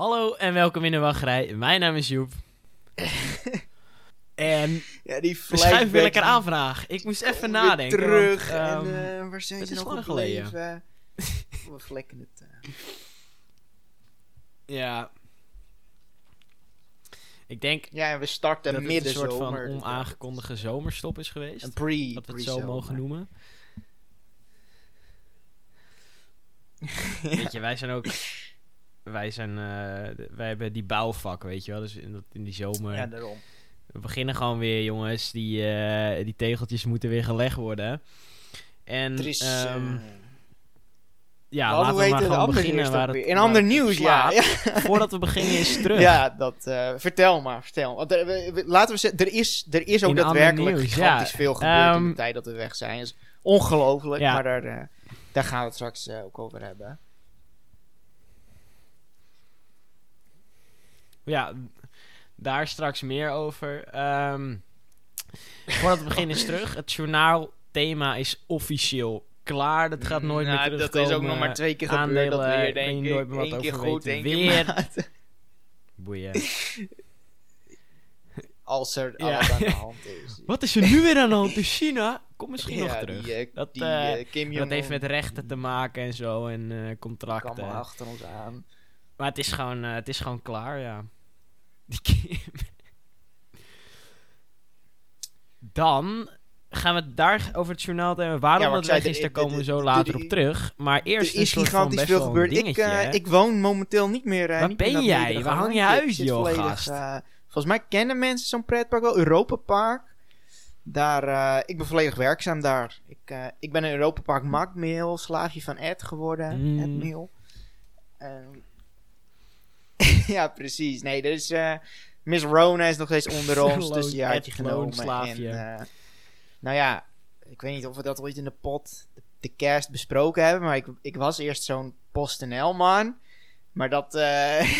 Hallo en welkom in de wachtrij. Mijn naam is Joep. en Ja, die we schuiven weer flashbacks lekker aan vandaag. Ik moest even nadenken. terug. want, en ehm, eh, waar zijn ze is nog gebleven? we vlekken het. eh. ja. Ik denk Ja, en we starten dat het een midden soort van zomer. onaangekondigde zomerstop is geweest. Een pre. dat we het zo mogen noemen. Weet je, wij zijn ook... Wij zijn... eh, wij hebben die bouwvak, weet je wel. Dus in, in die zomer... Ja, daarom. We beginnen gewoon weer, jongens. Die, eh, die tegeltjes moeten weer gelegd worden. En Er is. ehm, eh, ja, laten we maar gewoon beginnen waar het? In waar ander nieuws, ja. slaat. ja. Voordat we beginnen is terug. Ja, dat. vertel maar, vertel. Want er, we- laten we zeggen, er is, er is ook In daadwerkelijk nieuws, gigantisch ja. veel gebeurd in Ehm, de tijd dat we weg zijn. Dat is ongelooflijk, Ja. maar daar, daar gaan we het straks ook over hebben. Ja, daar straks meer over. Ehm, voordat we beginnen is terug. Het journaalthema is officieel klaar. Dat gaat nooit Nou, meer terugkomen. Dat is ook nog maar twee keer gebeurd. Dat we hier ik weet denk nooit ik meer wat keer over goed, weten. Weer. Boeien. Als er Ja. alles aan de hand is. Wat is er nu weer aan de hand in China? Kom misschien nog terug. Die, eh, Dat, die, eh, eh, dat heeft met rechten te maken en zo en kan contracten. allemaal achter ons aan. Maar het is gewoon, eh, het is gewoon klaar, ja. Die Kim. Dan gaan we het daar over het journaal hebben. Waarom dat weg is, daar komen we zo later op terug. Maar eerst er een is soort van gigantisch best veel gebeurd. Ik, eh, ik woon momenteel niet meer. Waar ben jij? Waar hang je huis, joh, gast? eh, volgens mij kennen mensen zo'n pretpark wel. Europa Park. Daar, ik ben volledig werkzaam daar. Ik, ik ben in Europa Park Macmail, slaafje van Ed geworden. Mm. Edmail. En- ja, precies. Nee, dus eh, Miss Rona is nog steeds onder ons. Loon- dus die had je genomen. En, eh, nou ja, ik weet niet of we dat ooit in de pot, de, de kerst besproken hebben. Maar ik, ik was eerst zo'n PostNL man. Maar dat, eh,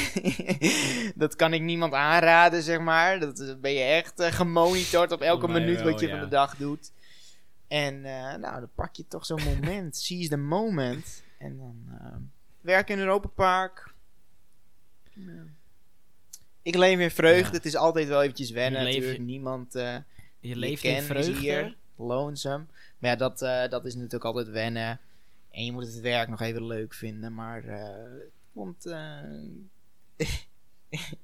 dat kan ik niemand aanraden, zeg maar. Dat ben je echt gemonitord op elke minuut wel, wat je ja. van de dag doet. En nou, dan pak je toch zo'n moment. Seize the moment. En dan werken in Europa Park. Ja. Ik leef in vreugde. Ja. Het is altijd wel eventjes wennen Je leeft- natuurlijk. Niemand eh Je die leeft ik in ken vreugde. hier. Lonesome. Maar ja, dat, eh, dat is natuurlijk altijd wennen. En je moet het werk nog even leuk vinden. Maar het komt...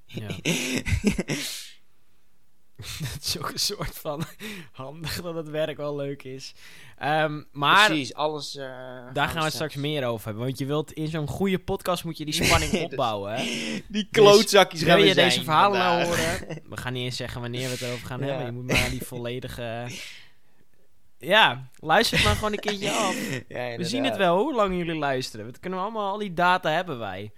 Ja. Dat is ook een soort van handig dat het werk wel leuk is. Ehm, maar Precies, alles... eh, daar gaan we straks meer over hebben. Want je wilt in zo'n goede podcast moet je die spanning Dus- opbouwen. Hè? Die klootzakjes Wil gaan we je deze verhalen nou horen? We gaan niet eens zeggen wanneer we het erover gaan Ja. hebben. Je moet maar die volledige... Ja, luister het maar gewoon een keertje af. Ja, We zien het wel hoe lang jullie luisteren. Dat kunnen we allemaal, al die data hebben wij.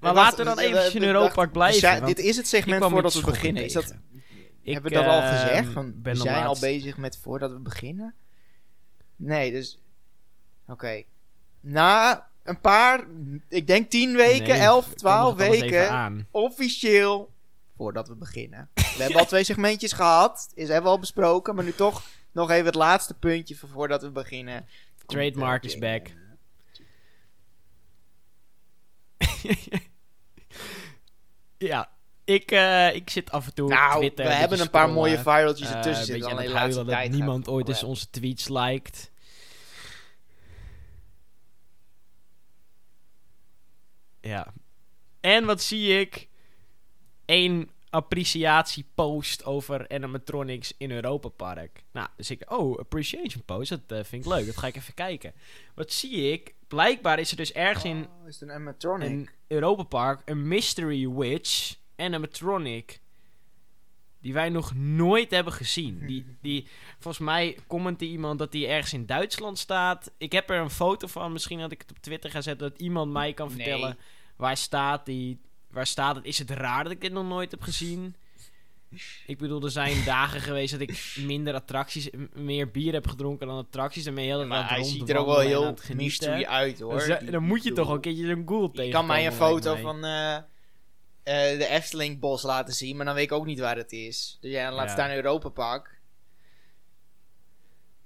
Maar laten we dan eventjes in Europa blijven. want dit is het segment voordat we beginnen. Is dat. Ik, hebben we dat al ehm, gezegd? Van, we zijn al bezig met voordat we beginnen? Nee, dus... Oké. Na een paar, ik denk tien weken, Nee, elf, kom twaalf nog alles even weken, aan. officieel, voordat we beginnen. We hebben al twee segmentjes gehad, is hebben we al besproken, maar nu toch nog even het laatste puntje voor voordat we beginnen. Trademark is back. eh, Ja, ik, eh, ik zit af en toe op Nou, Twitter. we hebben een paar mooie viraltjes Eh, ertussen zitten. Alleen laatste dat niemand ooit eens onze tweets liked. Ja. En wat zie ik? Eén appreciatiepost over animatronics in Europa Park. Nou, dus ik, oh, appreciation post, dat eh, vind ik leuk. Dat ga ik even kijken. Wat zie ik? Blijkbaar is er dus ergens in Oh, is het een animatronic? in Europa Park een Mystery Witch animatronic. Die wij nog nooit hebben gezien. Die, die, volgens mij commentte iemand dat die ergens in Duitsland staat. Ik heb er een foto van. Misschien dat ik het op Twitter ga zetten. Dat iemand mij kan Nee. vertellen waar staat die. Waar staat het? Is het raar dat ik het nog nooit heb gezien? Ik bedoel, er zijn dagen geweest dat ik minder attracties, meer bier heb gedronken dan attracties. Daarmee heel maar hij ziet er ook wel heel mystery uit hoor. Dan, z- Die- dan moet je toch ook een keertje een ghoul tegen. Je kan mij een foto van eh, eh, de Efteling bos laten zien, maar dan weet ik ook niet waar het is. Dus ja, dan laat Ja. staan Europa Park.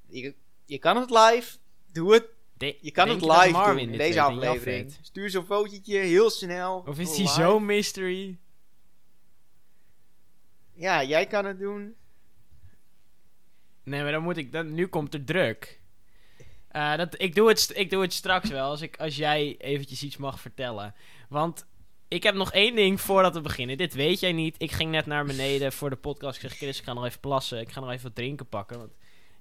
Je, je kan het live, doe het. De- Je kan het live doen in deze en aflevering. Stuur zo'n fotootje heel snel. Of is live. zo mystery? Ja, jij kan het doen. Nee, maar dan moet ik... Dan, nu komt er druk. Eh, dat, ik, doe het, ik doe het straks wel, als, ik, als jij eventjes iets mag vertellen. Want ik heb nog één ding voordat we beginnen. Dit weet jij niet. Ik ging net naar beneden voor de podcast. Ik zeg, Chris, ik ga nog even plassen. Ik ga nog even wat drinken pakken. Want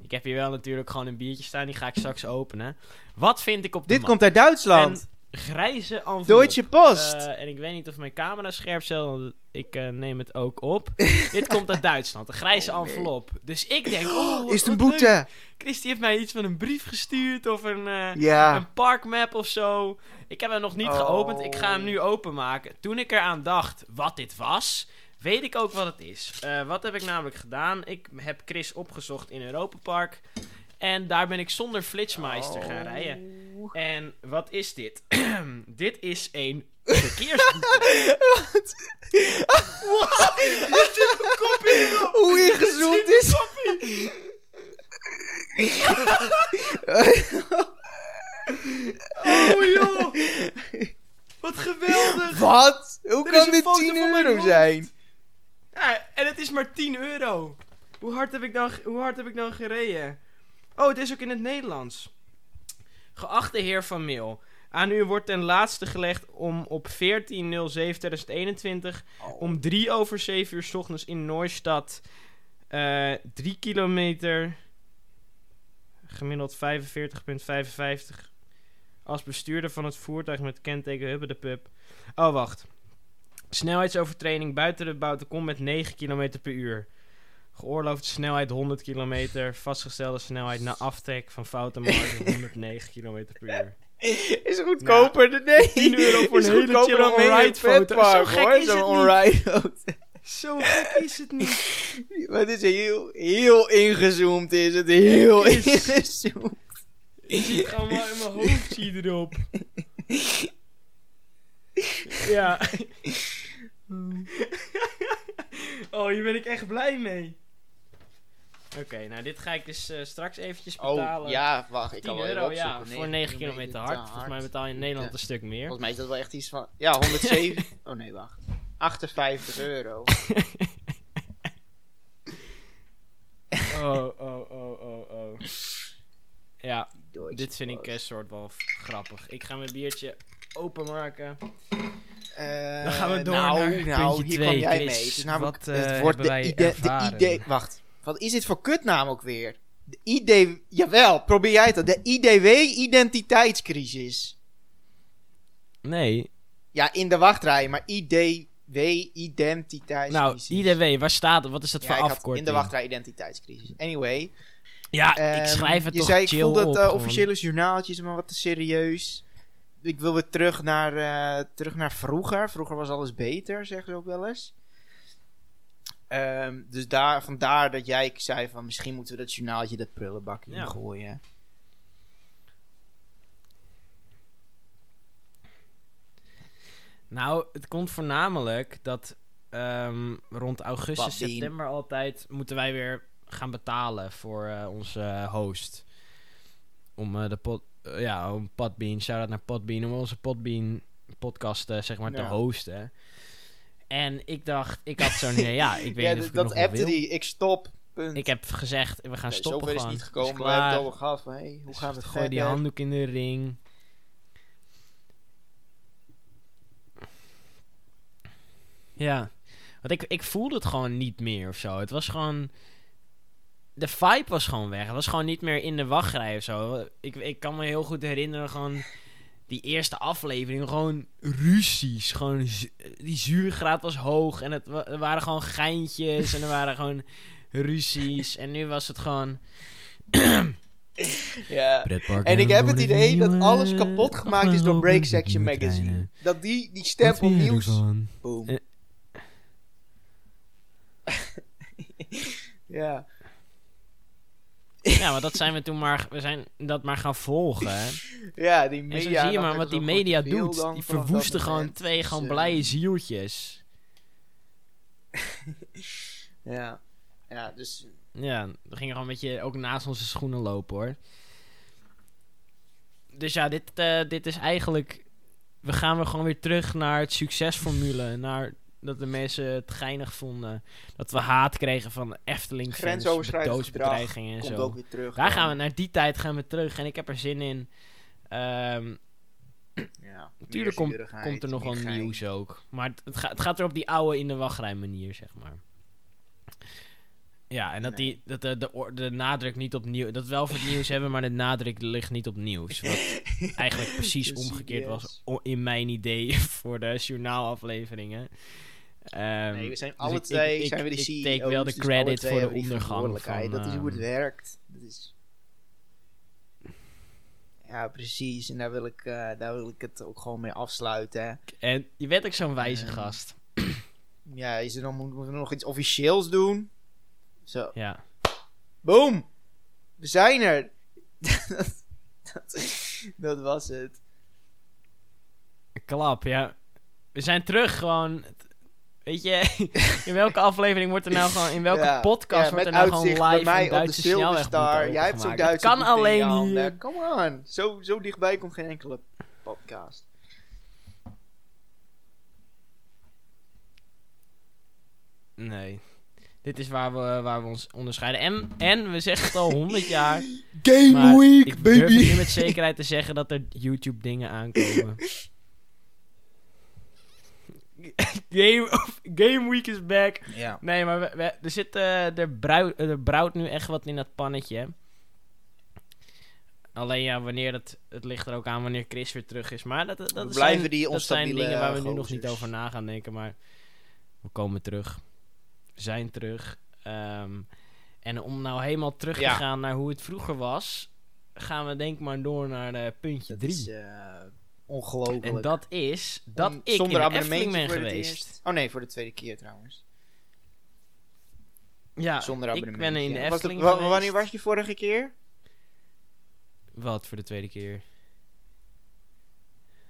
ik heb hier wel natuurlijk gewoon een biertje staan. Die ga ik straks openen. Wat vind ik op de Dit komt uit Duitsland. Grijze envelop. Deutsche Post. Eh, en ik weet niet of mijn camera scherp zit, want ik eh, neem het ook op. Dit komt uit Duitsland, een grijze Oh, nee. envelop. Dus ik denk, oh, wat- is het een leuk. boete? Christy heeft mij iets van een brief gestuurd of een, eh, Ja. een parkmap of zo. Ik heb hem nog niet Oh. geopend, ik ga hem nu openmaken. Toen ik eraan dacht wat dit was, weet ik ook wat het is. Eh, wat heb ik namelijk gedaan? Ik heb Chris opgezocht in Europa Park. En daar ben ik zonder Flitsmeister gaan rijden. En wat is dit? dit is een verkeersboete. Hoe ingezoomd is Oh joh! Wat geweldig! Wat? Hoe Er is kan een dit foto 10 van mijn euro zijn? Ja, en het is maar 10 euro. Hoe hard heb ik dan, hoe hard heb ik dan gereden? Oh, het is ook in het Nederlands. Geachte heer Van Meel. Aan u wordt ten laatste gelegd om op 14.07.2021 om 3 over 7 uur 's ochtends in Nooistad eh 3 kilometer gemiddeld 45,55 als bestuurder van het voertuig met kenteken Hubbe de Pub. Oh, wacht. Snelheidsovertreding buiten de bouten komt met 9 km per uur. Geoorloofde snelheid 100 km. Vastgestelde snelheid na aftrek van foute marge 109 km per uur. Is goedkoper dan nee. 10 euro voor een hele goedkoper on-ride het foto. Zo gek hoor, is het niet. Zo gek is het niet. Maar het is heel, heel ingezoomd is het. Heel is- ingezoomd. Ik zit gewoon maar in mijn hoofd zie je erop. Ja. Oh, hier ben ik echt blij mee. Oké, nou dit ga ik dus eh, straks eventjes betalen. Oh, ja, wacht. Ik 10 kan wel euro, ja, voor 9 kilometer hard. Volgens mij betaal je in Nederland een stuk meer. Volgens mij is dat wel echt iets van... Ja, 107... oh nee, wacht. 58 euro. Oh, oh, oh, oh, oh. Ja, Deutsche dit vind ik een soort wel grappig. Ik ga mijn biertje openmaken. Eh, Dan gaan we door nou, naar nou, puntje hier twee, kwam jij Chris. mee. Het is namelijk Wat, eh, het wordt de, ide- de idee... Wacht, wat is dit voor kutnaam ook weer? De ID... Jawel, probeer jij het. De IDW identiteitscrisis. Nee, Ja, in de wachtrij, maar IDW identiteitscrisis. nou, IDW, waar staat het? Wat is dat Ja, voor afkorting? in de wachtrij identiteitscrisis. Anyway. Ja, ik ehm, schrijf het je toch zei, ik chill voel dat op, eh, officiële journaaltjes, maar wat te serieus. Ik wil weer terug naar, eh, terug naar vroeger. Vroeger was alles beter, zeggen ze ook wel eens. Ehm, dus daar, vandaar dat jij zei van misschien moeten we dat journaaltje dat prullenbakje Ja. gooien. Nou, het komt voornamelijk dat ehm, rond augustus, september altijd moeten wij weer gaan betalen voor eh, onze host. Om eh, de pot, eh, ja, om Podbean, shout-out naar Podbean, om onze Podbean podcast zeg maar te hosten. En ik dacht, ik had zo'n idee, ja, ik weet ja, niet of dat appte wil. die. Ik stop. Punt. Ik heb gezegd, we gaan Nee, stoppen zover is gewoon. het niet gekomen. Is We hebben het over gehad van, hey, hoe gaan we het Gooi die handdoek in de ring. Ja. Want ik, ik voelde het gewoon niet meer of zo. Het was gewoon... De vibe was gewoon weg. Het was gewoon niet meer in de wachtrij of zo. Ik, ik kan me heel goed herinneren gewoon... Die eerste aflevering, gewoon ruzies. Gewoon, die zuurgraad was hoog. En het er waren gewoon geintjes. en er waren gewoon ruzies. En nu was het gewoon... Ja. En ik heb het idee dat alles kapot gemaakt is door Break Section Magazine. Dat die, die stempel nieuws... Boom. Eh. ja. Ja, maar dat zijn we toen maar, we zijn dat maar gaan volgen. Hè. ja, die En media... zo zie je maar wat die media doet. Die verwoesten gewoon twee Dus, gewoon eh, blije zieltjes. Ja. Ja, dus... Ja, we gingen gewoon een beetje ook naast onze schoenen lopen hoor. dus ja, dit, eh, dit is eigenlijk... We gaan weer gewoon weer terug naar het succesformule. Naar dat de mensen het geinig vonden. Dat we haat kregen van Efteling fans. Doodsbedreigingen en Komt zo. ook weer terug. Daar gaan we, naar die tijd gaan we terug. En ik heb er zin in. Ehm, Ja, Natuurlijk komt, komt er nog wel gein. nieuws ook. Maar het, het, gaat, het gaat er op die oude in de wachtrij manier, zeg maar. Ja, en dat, Nee. die, dat de, de, nadruk niet op nieuws... Dat we wel voor het nieuws hebben, maar de nadruk ligt niet op nieuws. Wat eigenlijk precies omgekeerd was in mijn idee voor de journaalafleveringen. Ehm, Nee, we zijn dus alle twee ik, zijn we de CEO's. Ik take wel de dus alle credit voor de ondergang van... Dat is hoe het ehm, werkt. Dat is... Ja, precies. En daar wil, ik, eh, daar wil ik het ook gewoon mee afsluiten. Hè. En je bent ook zo'n wijze Ehm, gast. Ja, is er dan, moeten we nog iets officieels doen? Zo. Ja. Boom! We zijn er! dat, dat, dat was het. Klap, ja. We zijn terug gewoon. Weet je, in welke aflevering wordt er nou gewoon, in welke Ja, podcast ja, wordt er nou gewoon live mij een op de Duitse snelweg. Jij hebt zo'n Duitse kan alleen hier. Come on. Zo, zo dichtbij komt geen enkele podcast. Nee. Dit is waar we, waar we ons onderscheiden. En, en we zeggen het al honderd jaar. Game Maar ik durf nu met zekerheid te zeggen dat er YouTube dingen aankomen. Game, Game Week is back. Ja. Nee, maar we, we- er, zit, eh, er, er brouwt nu echt wat in dat pannetje. Alleen ja, wanneer het, het ligt er ook aan wanneer Chris weer terug is. Maar dat, dat, We zijn, blijven die dat zijn dingen waar we nu nog niet over na gaan denken. Maar we komen terug. We zijn terug. Ehm, en om nou helemaal terug Ja. te gaan naar hoe het vroeger was... gaan we denk maar door naar eh, puntje Dat 3. Ongelooflijk. En dat is dat Om- ik in ben voor het geweest. Oh nee, voor de tweede keer trouwens. Ja, Zonder ik abonnement. ben in de ja. Was het- Efteling wa- geweest. Wanneer was je vorige keer? Wat voor de tweede keer?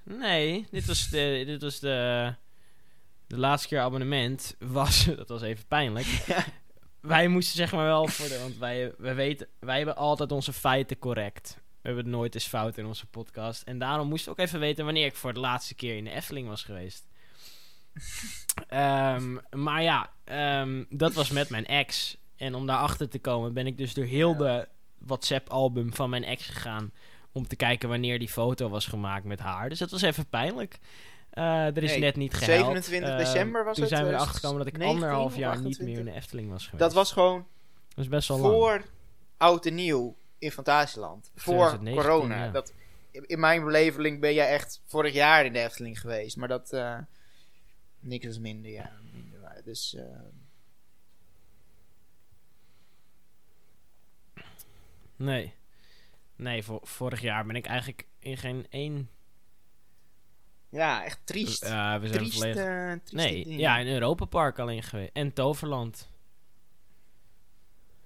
Nee, dit was de, dit was de, de laatste keer abonnement. Was, dat was even pijnlijk. Wij moesten zeg maar wel voor de, want wij, wij weten, wij hebben altijd onze feiten correct. We hebben het nooit eens fout in onze podcast. En daarom moesten we ook even weten wanneer ik voor de laatste keer in de Efteling was geweest. Ehm, maar ja, ehm, dat was met mijn ex. En om daarachter te komen ben ik dus door heel Ja. de WhatsApp-album van mijn ex gegaan. Om te kijken wanneer die foto was gemaakt met haar. Dus dat was even pijnlijk. Eh, er is Nee, net niet gehuild. 27 Ehm, december was Toen het, zijn we 2019 erachter gekomen dat ik anderhalf jaar niet 28? meer in de Efteling was geweest. Dat was gewoon Dat is best wel lang. voor oud en nieuw in Fantasieland. Voor 2019, corona. ja. Dat, in mijn beleving ben jij echt vorig jaar in de Efteling geweest. Maar dat... eh niks is minder, ja. Minder waar. Dus... eh, Nee. Nee, vo- vorig jaar ben ik eigenlijk in geen één... ja, echt triest. We zijn triest, volledig... eh, Nee, dingen. ja, in Europa Park alleen geweest. En Toverland.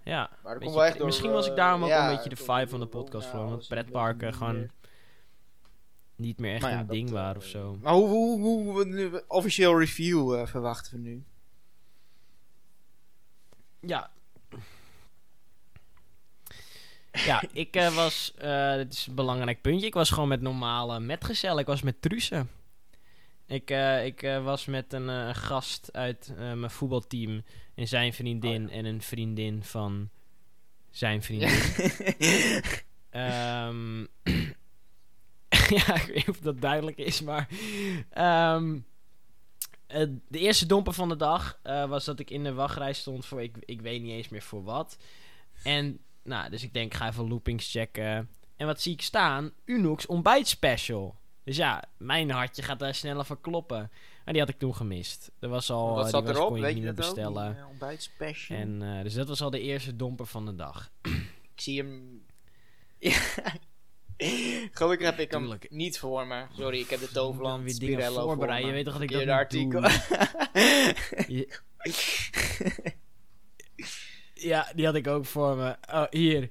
Ja, Maar dat weet komt je, wel echt door, misschien was ik eh, daarom ook ja, een beetje de vibe van de podcast Dat een pretparken gewoon niet meer echt ja, een ding eh, waren of zo. Maar hoe, hoe, hoe, hoe- nu- officieel review eh, verwachten we nu? Ja. Ja, ik eh, was, eh dit is een belangrijk puntje, ik was gewoon met normale metgezel. Ik was met Truce. Ik, eh, ik eh, was met een eh, gast uit mijn voetbalteam en zijn vriendin Oh en een vriendin van zijn vriendin. Ehm, ja, ik weet niet of dat duidelijk is, maar... ehm, eh, de eerste domper van de dag was dat ik in de wachtrij stond voor... Ik, ik weet niet eens meer voor wat. En, nou, dus ik denk, ik ga even loopings checken. En wat zie ik staan? Unox ontbijt special. Dus ja, mijn hartje gaat daar sneller van kloppen. Maar die had ik toen gemist. Er was al... Wat eh, zat erop? Weet niet je dat ook? bestellen. Die, eh, ontbijtspecial. En, eh, dus dat was al de eerste domper van de dag. Ik zie hem... Gelukkig heb ik hem Tuurlijk. niet voor me. Sorry, ik heb de Toverland weer dingen Spirello voorbereiden. Je voor weet toch dat ik dat niet artikel. Je- Ja, die had ik ook voor me. Oh, hier.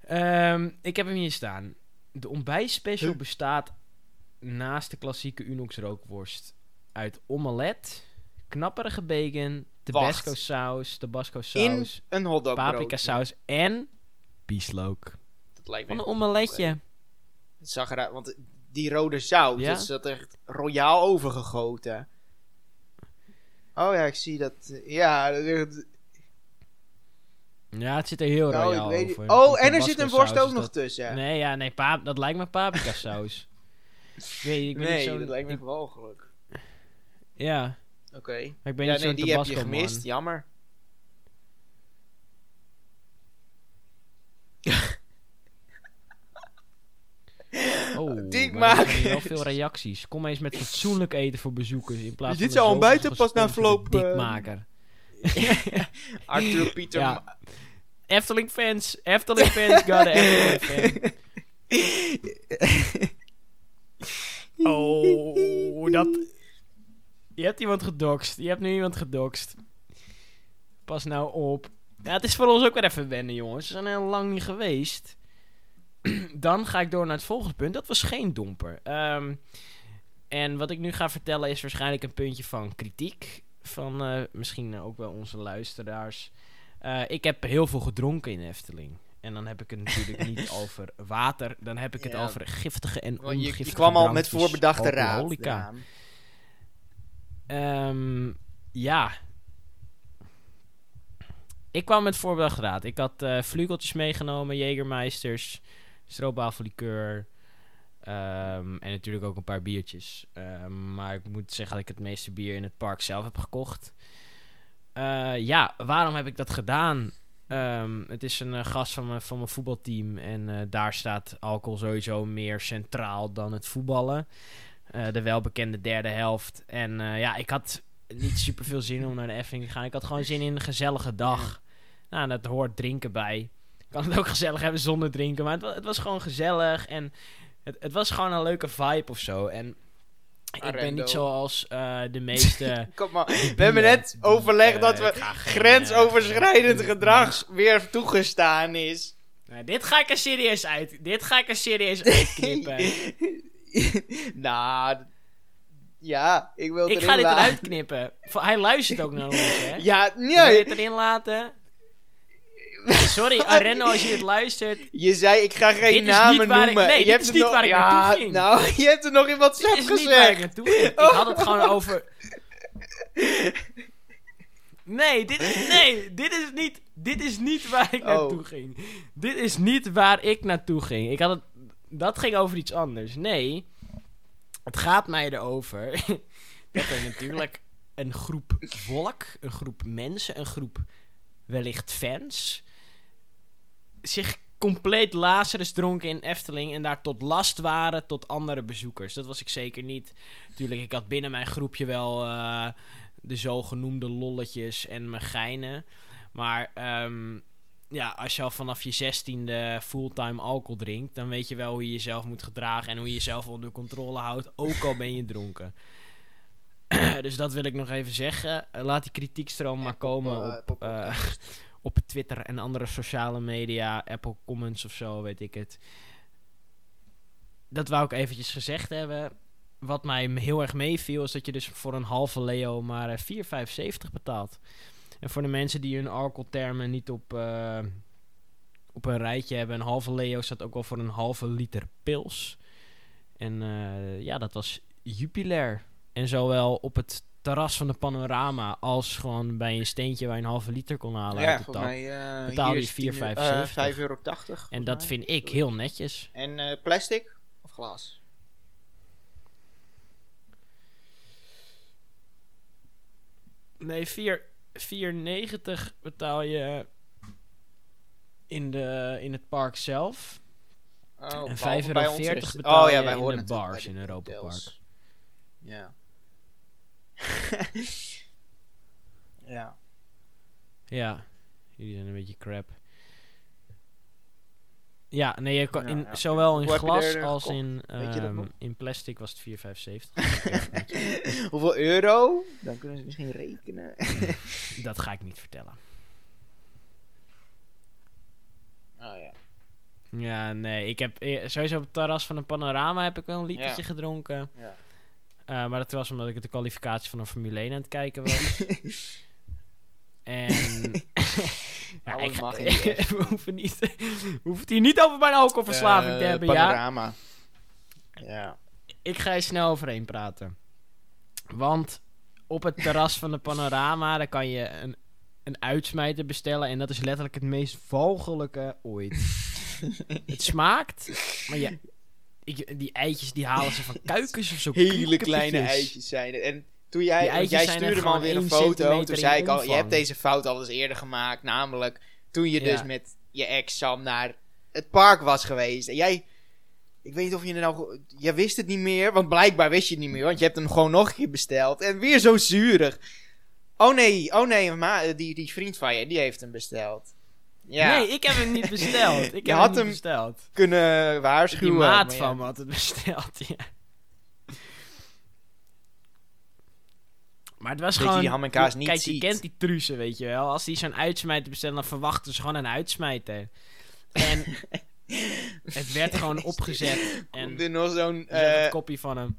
Ehm, ik heb hem hier staan. De ontbijtspecial Huh? bestaat naast de klassieke Unox rookworst uit omelet, knapperige bacon, tabasco Wacht. saus, tabasco In saus, een hotdog paprika saus en bieslook. Dat lijkt me Van een omeletje. Het zag eruit, want die rode zout, Ja? dat zat echt royaal overgegoten. Oh ja, ik zie dat. eh, Ja, dat is echt- Ja, het zit er heel nou, royaal niet. over. Oh, en er zit een worst ook nog dat- tussen. Nee, ja, nee, paap, dat lijkt me paprika saus. weet, ik ben nee niet zo'n- dat lijkt me walgelijk. Ja, Oké. maar ik ben Ja, niet nee, die heb je gemist. man. Jammer. Oh, er maken. wel veel reacties. Kom eens met fatsoenlijk eten voor bezoekers in plaats Dit van zou de ontbijten zoveel pas na verloop, eh, Dikmaker. Arthur Pieter. Ja. Efteling fans, Efteling fans, got a Efteling fan. Oh, dat... Je hebt iemand gedoxt. Je hebt nu iemand gedoxt. Pas nou op. Ja, het is voor ons ook weer even wennen, jongens. We zijn heel lang niet geweest. Dan ga ik door naar het volgende punt. Dat was geen domper. Ehm, en wat ik nu ga vertellen is waarschijnlijk een puntje van kritiek. Van eh, misschien ook wel onze luisteraars. Eh, ik heb heel veel gedronken in Efteling. En dan heb ik het natuurlijk niet over water. Dan heb ik het over giftige en Want je, ongiftige je kwam al met voorbedachte raad. Ehm, ja. Ik kwam met voorbedachte raad. Ik had eh vlugeltjes meegenomen, Jägermeisters, stroopwafellikeur. Ehm en natuurlijk ook een paar biertjes. Ehm, maar ik moet zeggen dat ik het meeste bier in het park zelf heb gekocht. Eh, ja, waarom heb ik dat gedaan? Ehm, het is een eh, gast van mijn, van mijn voetbalteam. En eh, daar staat alcohol sowieso meer centraal dan het voetballen. De welbekende derde helft. En ja, ik had niet super veel zin om naar de Efteling te gaan. Ik had gewoon zin in een gezellige dag. Nou, dat hoort drinken bij. Ik kan het ook gezellig hebben zonder drinken. Maar het, het was gewoon gezellig. En het, het was gewoon een leuke vibe of zo. En ik ben niet zoals eh, de meeste... Kom maar. We hebben net overlegd eh, dat ik we geen, grensoverschrijdend eh, gedrag weer toegestaan is. Nou, dit ga ik er serieus uit. Dit ga ik er serieus uitknippen. nou, ja, ik wil ik erin ga dit laten. eruit knippen. Hij luistert ook naar ons, hè? Ja, nee. je het erin laten? Sorry, Arendo, als je dit luistert. Je zei, ik ga geen namen ik- noemen. nee, je dit hebt is het niet nog- waar ik ja, naartoe ging. Nou, je hebt er nog in wat Dit is niet waar ik gezegd. naartoe ging. Ik had het gewoon over... Nee, dit is, nee, dit is niet, dit is niet waar ik Oh. naartoe ging. Dit is niet waar ik naartoe ging. Ik had het, dat ging over iets anders. Nee, het gaat mij erover dat er natuurlijk een groep volk, een groep mensen, een groep wellicht fans zich compleet Lazarus dronken in Efteling en daar tot last waren tot andere bezoekers. Dat was ik zeker niet. Natuurlijk, ik had binnen mijn groepje wel eh, de zogenoemde lolletjes en mijn geinen. Maar ehm, ja, als je al vanaf je zestiende fulltime alcohol drinkt, dan weet je wel hoe je jezelf moet gedragen en hoe je jezelf onder controle houdt, ook al ben je dronken. dus dat wil ik nog even zeggen. Eh, laat die kritiekstroom maar komen op, eh, op Twitter en andere sociale media, Apple Comments of zo, weet ik het. Dat wou ik eventjes gezegd hebben. Wat mij heel erg meeviel, is dat je dus voor een halve Leo maar eh, 4,75 betaalt. En voor de mensen die hun alcoholtermen niet op, eh, op een rijtje hebben, een halve Leo staat ook wel voor een halve liter pils. En eh, ja, dat was jupilair. En zowel op het terras van de panorama als gewoon bij een steentje waar je een halve liter kon halen Ja, uit de volgens tap. mij uh, Betaal je is 10 4,75. eh, 5,80 euro. En dat vind ik heel netjes. En eh, plastic of glas? Nee, 4 4,90 betaal je in, de, in het park zelf. Oh, En behalve 5,40 bij ons euro oh, ja, wij in horen de bars in Europa hotels. Ja. ja. Ja, jullie zijn een beetje crap. Ja, nee, je kan in, ja. zowel in Hoe glas als gekocht? in, ehm, in plastic was het 4,75. Hoeveel euro? Dan kunnen ze misschien rekenen. Dat ga ik niet vertellen. Oh ja. Ja, nee, ik heb eh, sowieso op het terras van een panorama heb ik wel een litertje Ja. gedronken. ja. Eh, maar dat was omdat ik de kwalificatie van een Formule 1 aan het kijken was. en... ja, ik, mag we, hoeven niet, we hoeven het hier niet over mijn alcoholverslaving te Eh, hebben, ja. panorama. Ja. Ik ga je snel overheen praten. Want op het terras van de panorama, daar kan je een, een uitsmijter bestellen. En dat is letterlijk het meest walgelijke ooit. het smaakt, maar ja, ik, die eitjes die halen ze van kuikens of zo. Hele kleine eitjes zijn het. En toen jij, jij stuurde me alweer een foto. Toen zei ik al, je hebt deze fout al eens eerder gemaakt. Namelijk toen je dus met je ex Sam naar het park was geweest. En jij, ik weet niet of je er nou, je wist het niet meer. Want blijkbaar wist je het niet meer. Want je hebt hem gewoon nog een keer besteld. En weer zo zurig. Oh nee, oh nee, maar die, die vriend van je, die heeft hem besteld. Ja, Nee, ik heb hem niet besteld. Ik Je heb had hem niet hem besteld. kunnen Die waarschuwen. maat maar ja. van me had het besteld, ja. Maar het was Dat gewoon... die ham en kaas niet Kijk, je kent die truzen, weet je wel. Als die zo'n uitsmijter bestellen, dan verwachten ze gewoon een uitsmijter. En het werd gewoon opgezet. En er nog zo'n... eh, het kopje van hem.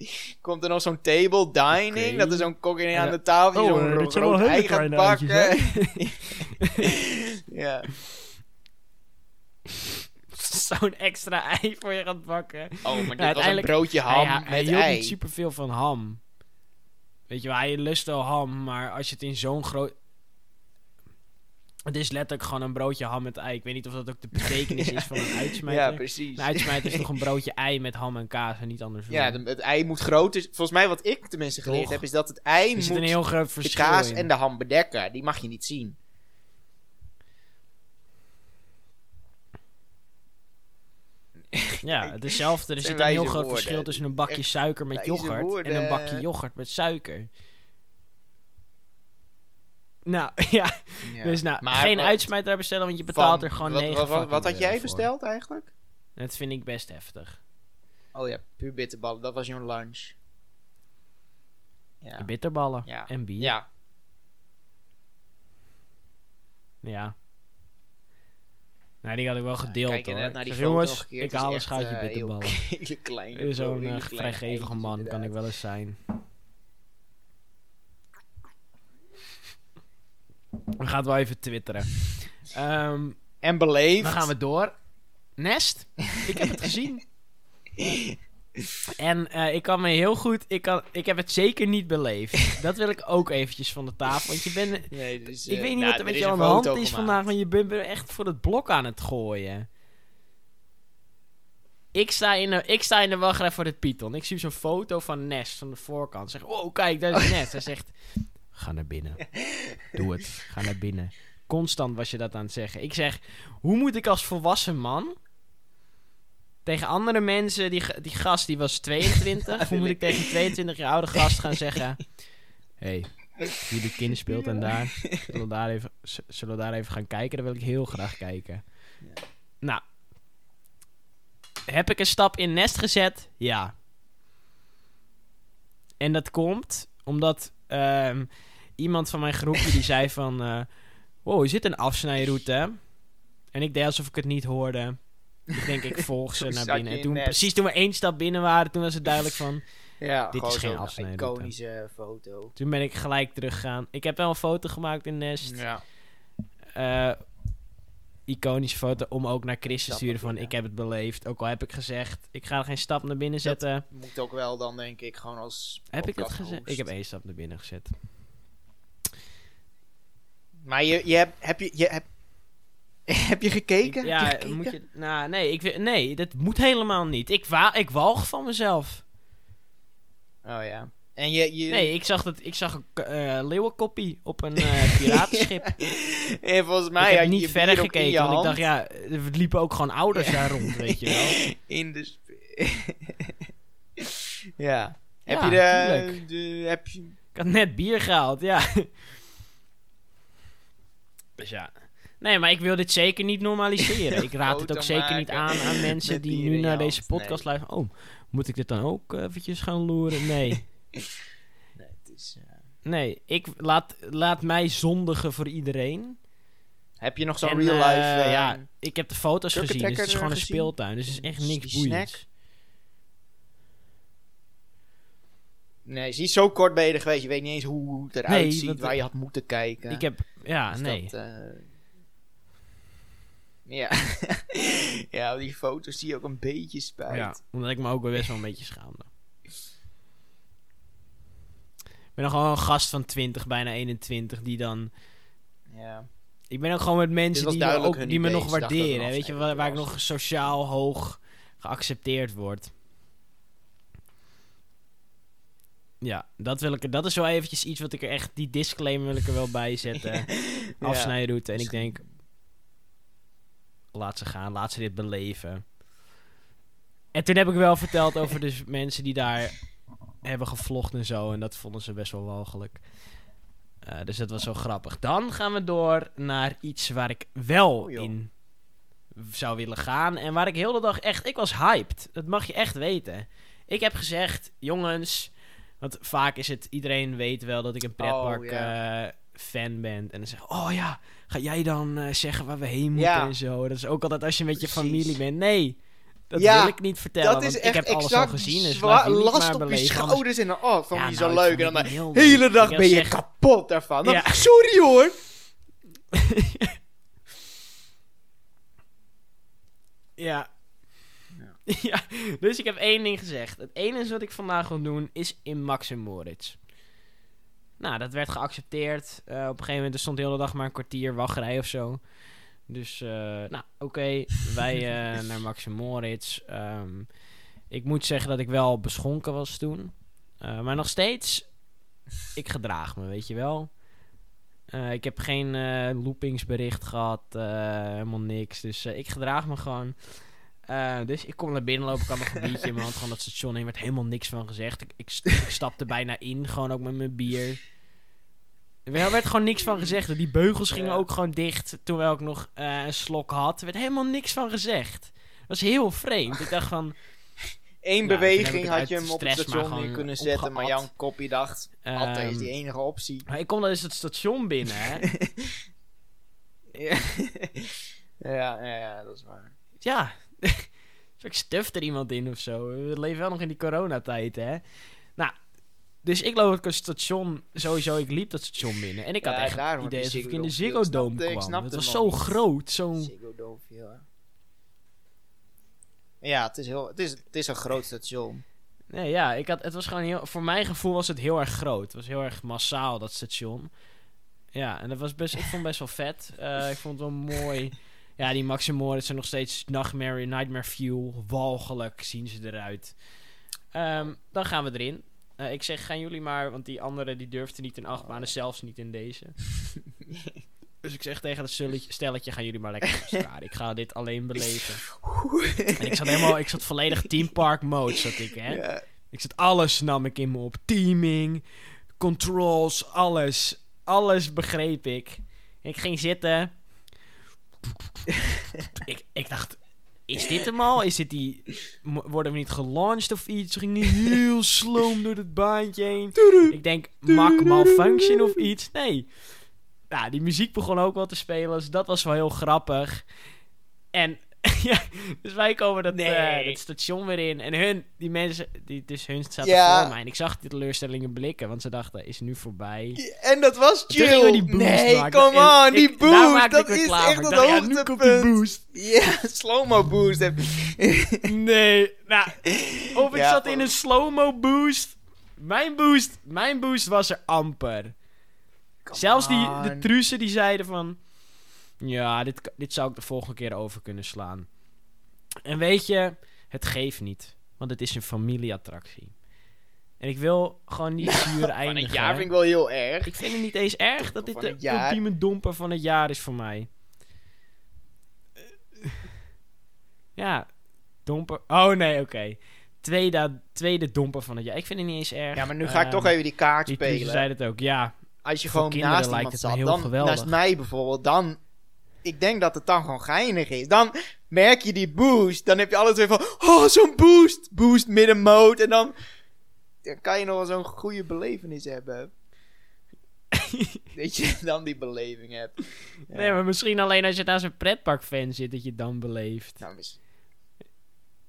Komt er nog zo'n table dining? Dat er zo'n kok in aan de tafel die Oh, zo'n hele ei gaat eitjes, ja. Zo'n extra ei voor je gaat bakken. Oh, maar dit was een broodje Hij, ham hij, hij met hield ei. niet superveel van ham. Weet je wel, hij lust wel ham, maar als je het in zo'n groot... Het is letterlijk gewoon een broodje ham met ei. Ik weet niet of dat ook de betekenis is van een uitsmijter. Ja, precies. Een uitsmijter is toch een broodje ei met ham en kaas en niet andersom. Ja, de- het ei moet groot. Dus volgens mij wat ik tenminste geleerd Toch? heb, is dat het ei er zit moet een heel groot de verschil kaas in. en de ham bedekken. Die mag je niet zien. Ja, hetzelfde. Er zijn zit een heel groot woorden. verschil tussen een bakje suiker met wijze yoghurt en een bakje yoghurt met suiker. Nou, ja. Ja. Dus nou, Maar geen wat- uitsmijter bestellen, want je betaalt van- er gewoon wat, 9 wat, wat, had jij voor. besteld eigenlijk? Dat vind ik best heftig. Oh ja, puur bitterballen. Dat was jouw lunch. Ja. Bitterballen Ja. en bier. Ja. Ja. Nou, die had ik wel gedeeld Kijk hoor. naar die jongens, ik haal een schuitje heel bitterballen. Hele kleine. Zo'n kleine vrijgevige man kan ik wel eens zijn. We gaan het wel even twitteren. Ehm, En beleefd. dan gaan we door. Nest. Ik heb het gezien. En eh, ik kan me heel goed... Ik, kan, ik heb het zeker niet beleefd. Dat wil ik ook eventjes van de tafel. Want je bent... Nee, dus, Ik eh, weet niet nou, wat er met jou aan de hand is gemaakt. vandaag, maar je bent echt voor het blok aan het gooien. Ik sta in de, ik sta in de wachtrij voor het Python. Ik zie zo'n foto van Nest van de voorkant. Zeg, oh kijk, daar is Nest. Hij zegt, ga naar binnen. Doe het, ga naar binnen. Constant was je dat aan het zeggen. Ik zeg, hoe moet ik als volwassen man... Tegen andere mensen, die, die gast die was 22. hoe moet ik tegen een 22 jaar oude gast gaan zeggen... hey, jullie kind speelt en daar. Zullen we daar, even, z- zullen we daar even gaan kijken? Dan wil ik heel graag kijken. Ja. Nou. Heb ik een stap in nest gezet? Ja. En dat komt omdat ehm, iemand van mijn groepje die zei van... eh wow, is dit een afsnijroute? En ik deed alsof ik het niet hoorde. Ik denk, ik volg ze naar binnen. En toen, precies toen we één stap binnen waren, toen was het duidelijk van... Ja, Dit is geen afsnijroute. iconische foto. Toen ben ik gelijk teruggegaan. Ik heb wel een foto gemaakt in Nest. Ja. eh, iconische foto om ook naar Chris te sturen van ik heb het beleefd. Ook al heb ik gezegd, ik ga er geen stap naar binnen Dat zetten. Moet ook wel dan, denk ik, gewoon als Heb ik het podcast gezegd? Ik heb één stap naar binnen gezet. Maar je, je hebt, heb je, je heb, heb je gekeken? ja, heb je gekeken? moet je... Nou, nee, ik, nee, dat moet helemaal niet. Ik, wa ik walg van mezelf. Oh ja. En je, je... Nee, ik zag, dat, ik zag een k- eh, leeuwenkoppie op een eh, piratenschip. en volgens mij ik heb je niet je verder gekeken, want ik dacht, ja, er liepen ook gewoon ouders daar rond, weet je wel. In de... ja. Heb je de, de... Heb je... Ik had net bier gehaald, ja. Dus ja. Nee, maar ik wil dit zeker niet normaliseren. Ik raad het ook zeker niet aan aan mensen die nu naar deze podcast Nee. luisteren. Oh, moet ik dit dan ook eventjes gaan loeren? Nee. Nee, het is... eh, Nee, ik laat, laat mij zondigen voor iedereen. Heb je nog zo'n real life... eh, eh, ja, ik heb de foto's gezien, dus het is gewoon een speeltuin. Dus het is echt niks boeiends. Nee, zie zo kort ben je er geweest. Je weet niet eens hoe, het eruit Nee, ziet, waar je had moeten kijken. Ik heb, ja, Dus nee. dat, eh, Ja. ja, die foto's zie je ook een beetje spijt. Ja, omdat ik me ook wel best wel een beetje schaamde. Ik ben nog gewoon een gast van 20, bijna 21, die dan... Ja. Ik ben ook gewoon met mensen die me, ook, die me nog waarderen. Weet je, waar, waar ik nog sociaal hoog geaccepteerd word. Ja, dat, wil ik, dat is wel eventjes iets wat ik er echt... Die disclaimer wil ik er wel bij zetten. Afsnijroute. En ik denk... Laat ze gaan, laat ze dit beleven. En toen heb ik wel verteld over dus mensen die daar hebben gevlogd en zo. En dat vonden ze best wel walgelijk. Eh, dus dat was wel grappig. Dan gaan we door naar iets waar ik wel Oh, in zou willen gaan. En waar ik heel de dag echt... Ik was hyped. Dat mag je echt weten. Ik heb gezegd, jongens... Want vaak is het... Iedereen weet wel dat ik een pretpark Oh, eh, fan ben. En dan zeg oh ja, ga jij dan eh, zeggen waar we heen moeten Ja. en zo. Dat is ook altijd als je met je familie bent. Nee, dat Ja, wil ik niet vertellen. Dat is want echt ik heb alles al gezien. Dus je last maar op je beleven, anders- schouders en dan, oh, van Ja, die nou, zo ik leuk. vond En dan de hele leuk. dag ben je kapot daarvan. Dan. Sorry hoor. Ja. Ja. Dus ik heb één ding gezegd. Het enige wat ik vandaag wil doen is in Max en Moritz. Nou, dat werd geaccepteerd. Eh, op een gegeven moment er stond de hele dag maar een kwartier wachtrij of zo. Dus, eh, nou, oké. wij eh, naar Max en Moritz. Ehm, ik moet zeggen dat ik wel beschonken was toen. Maar nog steeds, ik gedraag me, weet je wel. Ik heb geen loopingsbericht gehad, eh, helemaal niks. Dus ik gedraag me gewoon. Eh, dus ik kom naar binnen lopen, ik had nog een biertje in mijn hand, gewoon dat station heen, werd helemaal niks van gezegd. Ik, ik, st- ik stapte bijna in, gewoon ook met mijn bier. Er werd- gewoon niks van gezegd. Die beugels gingen ook gewoon dicht, terwijl ik nog eh, een slok had. Er werd helemaal niks van gezegd. Dat was heel vreemd. Ik dacht van, Eén Nou, beweging had je hem op het station neer kunnen zetten, maar jouw kopje dacht, altijd is ehm, die enige optie. maar ik kom dan eens het station binnen, hè. ja. ja, ja, ja, dat is waar. Ja, ik stuft er iemand in of zo. We leven wel nog in die coronatijd, hè. Nou, dus ik loop het station, sowieso, ik liep dat station binnen. En ik had Ja, echt het idee alsof ik in de Ziggo Dome. Ik ik kwam. snapte Het was zo niet. groot, zo... Ziggo Dome, ja. Ja, het is, heel, het, is, het is een groot station. Nee, ja, ik had, het was gewoon heel... Voor mijn gevoel was het heel erg groot. Het was heel erg massaal, dat station. Ja, en dat was best... Ik vond het best wel vet. Eh, ik vond het wel mooi. Ja, die Maximoris zijn nog steeds Nightmare, Nightmare Fuel. Walgelijk zien ze eruit. Ehm, dan gaan we erin. Eh, ik zeg, gaan jullie maar... Want die andere die durfden niet in achtbanen, zelfs niet in deze. Dus ik zeg tegen het stelletje, gaan jullie maar lekker. Ik ga dit alleen beleven. En ik zat helemaal... Ik zat volledig Team Park mode, zat ik, hè. Ja. Ik zat alles nam ik in me op. Teaming, controls, alles. Alles begreep ik. Ik ging zitten. ik, ik dacht, is dit hem al? Is dit die... Worden we niet gelaunched of iets? Ze gingen heel sloom door het baantje heen. Ik denk, mak malfunction of iets. Nee. Nou, die muziek begon ook wel te spelen. Dus dat was wel heel grappig. En ja, dus wij komen dat, eh, dat station weer in. En hun, die mensen, die, dus hun zaten Ja. voor mij. En ik zag die teleurstellingen blikken. Want ze dachten, is nu voorbij? En dat was chill. die boost nee, En on, die ik- boost. Dat is klaar echt het Ik dacht, ja, die hoogtepunt. boost. Ja, slow-mo boost. Nee, nou, of ik zat in een slow-mo boost. Mijn boost, mijn boost was er amper. Come Zelfs die, de trussen die zeiden van... Ja, dit, dit zou ik de volgende keer over kunnen slaan. En weet je, het geeft niet. Want het is een familieattractie. En ik wil gewoon niet zuur Van eindigen. het jaar vind ik wel heel erg. Ik vind het niet eens erg dat dit Van de jaar. ultieme domper van het jaar is voor mij. Ja, domper. Oh nee, oké. Tweede, tweede domper van het jaar. Ik vind het niet eens erg. Ja, maar nu ga ik Ehm, toch even die kaart Die spelen. zei het ook, ja. Als je gewoon naast lijkt iemand zat, dan geweldig. naast mij bijvoorbeeld, dan... Ik denk dat het dan gewoon geinig is. Dan merk je die boost. Dan heb je alles weer van... Oh, zo'n boost! Boost midden mode. En dan, dan kan je nog wel zo'n goede belevenis hebben. dat je dan die beleving hebt. Ja. Nee, maar misschien alleen als je naast een pretparkfan zit, dat je dan beleeft. Nou,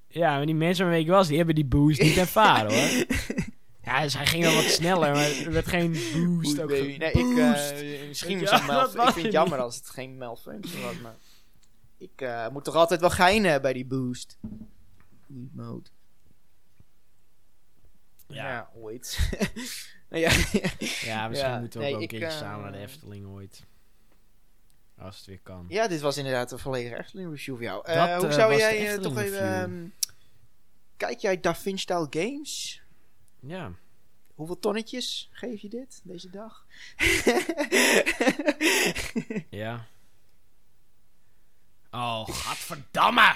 Ja, maar die mensen waarmee ik was, die hebben die boost niet ervaren hoor. Ja, dus hij ging wel wat sneller, maar er werd geen boost. Ook baby. Nee, ik, boost. eh, misschien was het Ik vind het jammer als het geen malfunction was, maar... ik eh, moet toch altijd wel geinen bij die boost. Boost mode. Ja, Ja. ooit. nou ja, Ja, misschien Ja, moeten we nee, ook een keertje eh, samen naar de Efteling ooit. Als het weer kan. ja, dit was inderdaad een volledige Efteling review voor jou. Dat, hoe zou jij toch even... ehm, kijk jij Da Vinci Style Games? Ja. Hoeveel tonnetjes geef je dit deze dag? Ja. Oh, gadverdamme!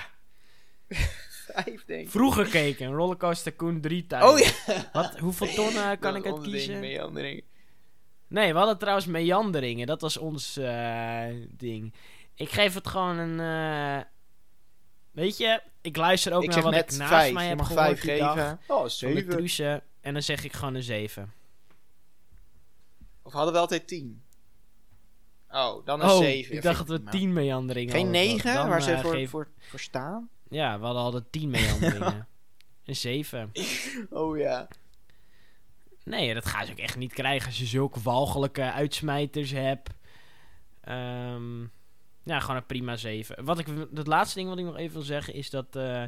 Vijf, denk ik. Vroeger keken, Rollercoaster Tycoon 3 tijd. Oh ja. Wat, hoeveel tonnen kan ik onderding, kiezen? meandering. Nee, we hadden trouwens meanderingen. Dat was ons eh, ding. Ik geef het gewoon een... eh, weet je, ik luister ook Ik naar wat ik naast vijf. mij Je heb mag gehoord vijf die dag geven. Oh, zeven. En dan zeg ik gewoon een 7. Of hadden we altijd tien? Oh, dan een Oh, zeven. ik Ja, dacht dat we prima. 10 meanderingen Geen hadden. negen, Dan, waar ze eh, voor, geef- voor, voor staan? Ja, we hadden altijd 10 meanderingen. een 7. Oh ja. Nee, dat gaan ze ook echt niet krijgen als je zulke walgelijke uitsmijters hebt. Ehm, ja, gewoon een prima 7. Wat ik, het laatste ding wat ik nog even wil zeggen is dat eh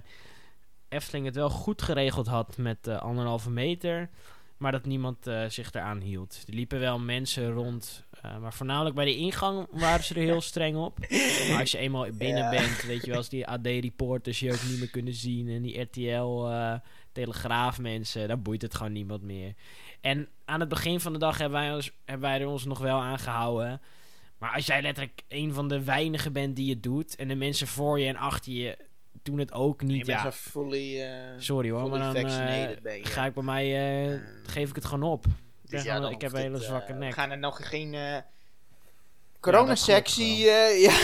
Efteling het wel goed geregeld had met eh, anderhalve meter. Maar dat niemand eh, zich eraan hield. Er liepen wel mensen rond. eh, maar voornamelijk bij de ingang waren ze er heel streng op. Maar als je eenmaal binnen Ja. bent, weet je wel, als die AD-reporters je ook niet meer kunnen zien. En die RTL-telegraaf-mensen, dan boeit het gewoon niemand meer. En aan het begin van de dag hebben wij, ons, hebben wij er ons nog wel aan gehouden. Maar als jij letterlijk een van de weinigen bent die het doet. en de mensen voor je en achter je doen het ook Je niet. bent Ja, zo fully, eh, sorry hoor, maar dan eh, je. ga ik bij mij. eh, geef ik het gewoon op. Ik, Dus ja, dan ik heb een hele zwakke nek. We gaan er nog geen coronasectie eh, ja,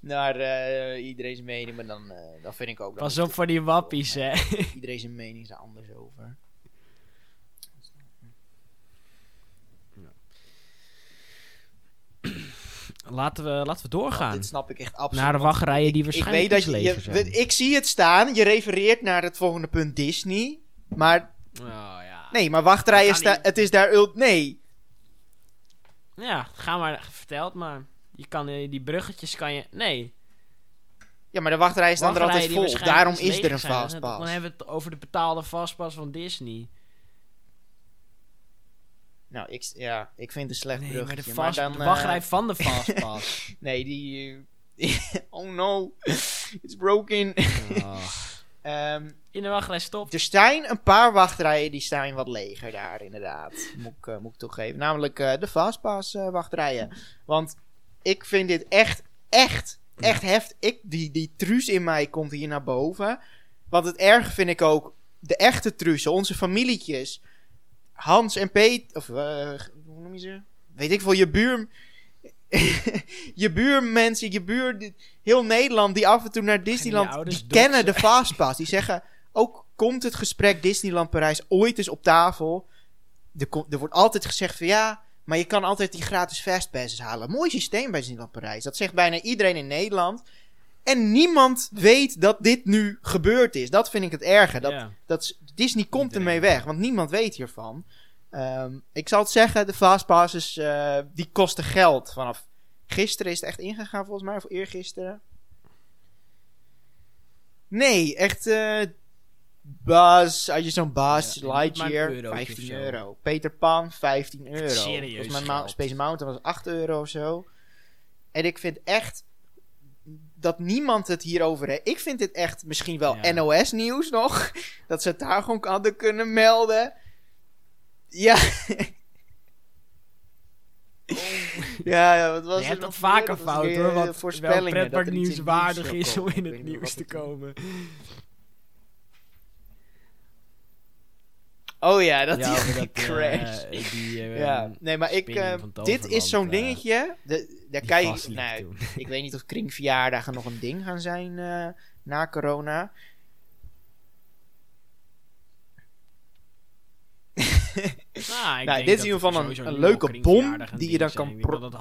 naar eh, iedereen zijn mening. Maar dan, eh, dan vind ik ook... Pas op voor die wappies, hè. Iedereen zijn mening is er anders over. Laten we, laten we doorgaan. Dit snap ik echt absoluut. Naar de wachtrijen die ik waarschijnlijk weet dat je, zijn. ik zie het staan. Je refereert naar het volgende punt Disney. Maar Oh, ja. nee, maar wachtrijen niet. Het is daar. ul- Nee. Ja, ga maar, vertel het maar. Je kan eh, die bruggetjes kan je. Nee. Ja, maar de wachtrijen staan er wachtrijen altijd vol. Daarom is er een fastpass. Dan hebben we het over de betaalde fastpass van Disney. Nou, ik, ja, ik vind het een slecht Nee, maar de, dan, de eh, wachtrij van de fastpass. Nee, die... eh, oh no. It's broken. Oh. Ehm, In de wachtrij stop. er zijn een paar wachtrijen die staan wat leger daar, inderdaad. Moet ik, eh, moet ik toegeven. Namelijk eh, de Fastpass eh, wachtrijen. Want ik vind dit echt, echt, echt heftig. Ik, die, die truus in mij komt hier naar boven. Want het erg vind ik ook, de echte trussen, onze familietjes. Hans en Peet, of eh, hoe noem je ze? Weet ik veel, je buur... je buurmensen, je buur... Heel Nederland die af en toe naar Disneyland... Die kennen de Fastpass. Die zeggen, ook komt het gesprek Disneyland Parijs ooit eens op tafel... Er, er wordt altijd gezegd van ja... Maar je kan altijd die gratis fastpasses halen. Mooi systeem bij Disneyland Parijs. Dat zegt bijna iedereen in Nederland. En niemand weet dat dit nu gebeurd is. Dat vind ik het erge. Dat, Ja. dat is- Disney komt ermee weg, want niemand weet hiervan. Ehm, ik zal het zeggen, de fastpasses, eh die kosten geld. Vanaf gisteren is het echt ingegaan volgens mij, of eergisteren. Nee, echt eh Buzz, als je zo'n Ja, een Lightyear, eurotje 15 of zo. euro. Peter Pan, 15 euro. serieus Volgens mij. Space Mountain was 8 euro of zo. En ik vind echt dat niemand het hierover heeft. Ik vind dit echt misschien wel Ja. NOS-nieuws nog. Dat ze het daar gewoon hadden kunnen melden. Ja. ja, ja, wat was Je hebt dat vaker fout hoor, wat wel voorspellingen. nieuwswaardig nieuws is om in het nieuws te komen. Oh ja, dat Ja, die dat, crash. eh, die, eh, ja, nee, maar ik, eh, dit is zo'n eh, dingetje. De, daar vastliep ik, nou, ik weet niet of kringverjaardagen nog een ding gaan zijn eh, na corona. Nou, ik Nou, dit is in ieder geval een- leuke bom die je dan kan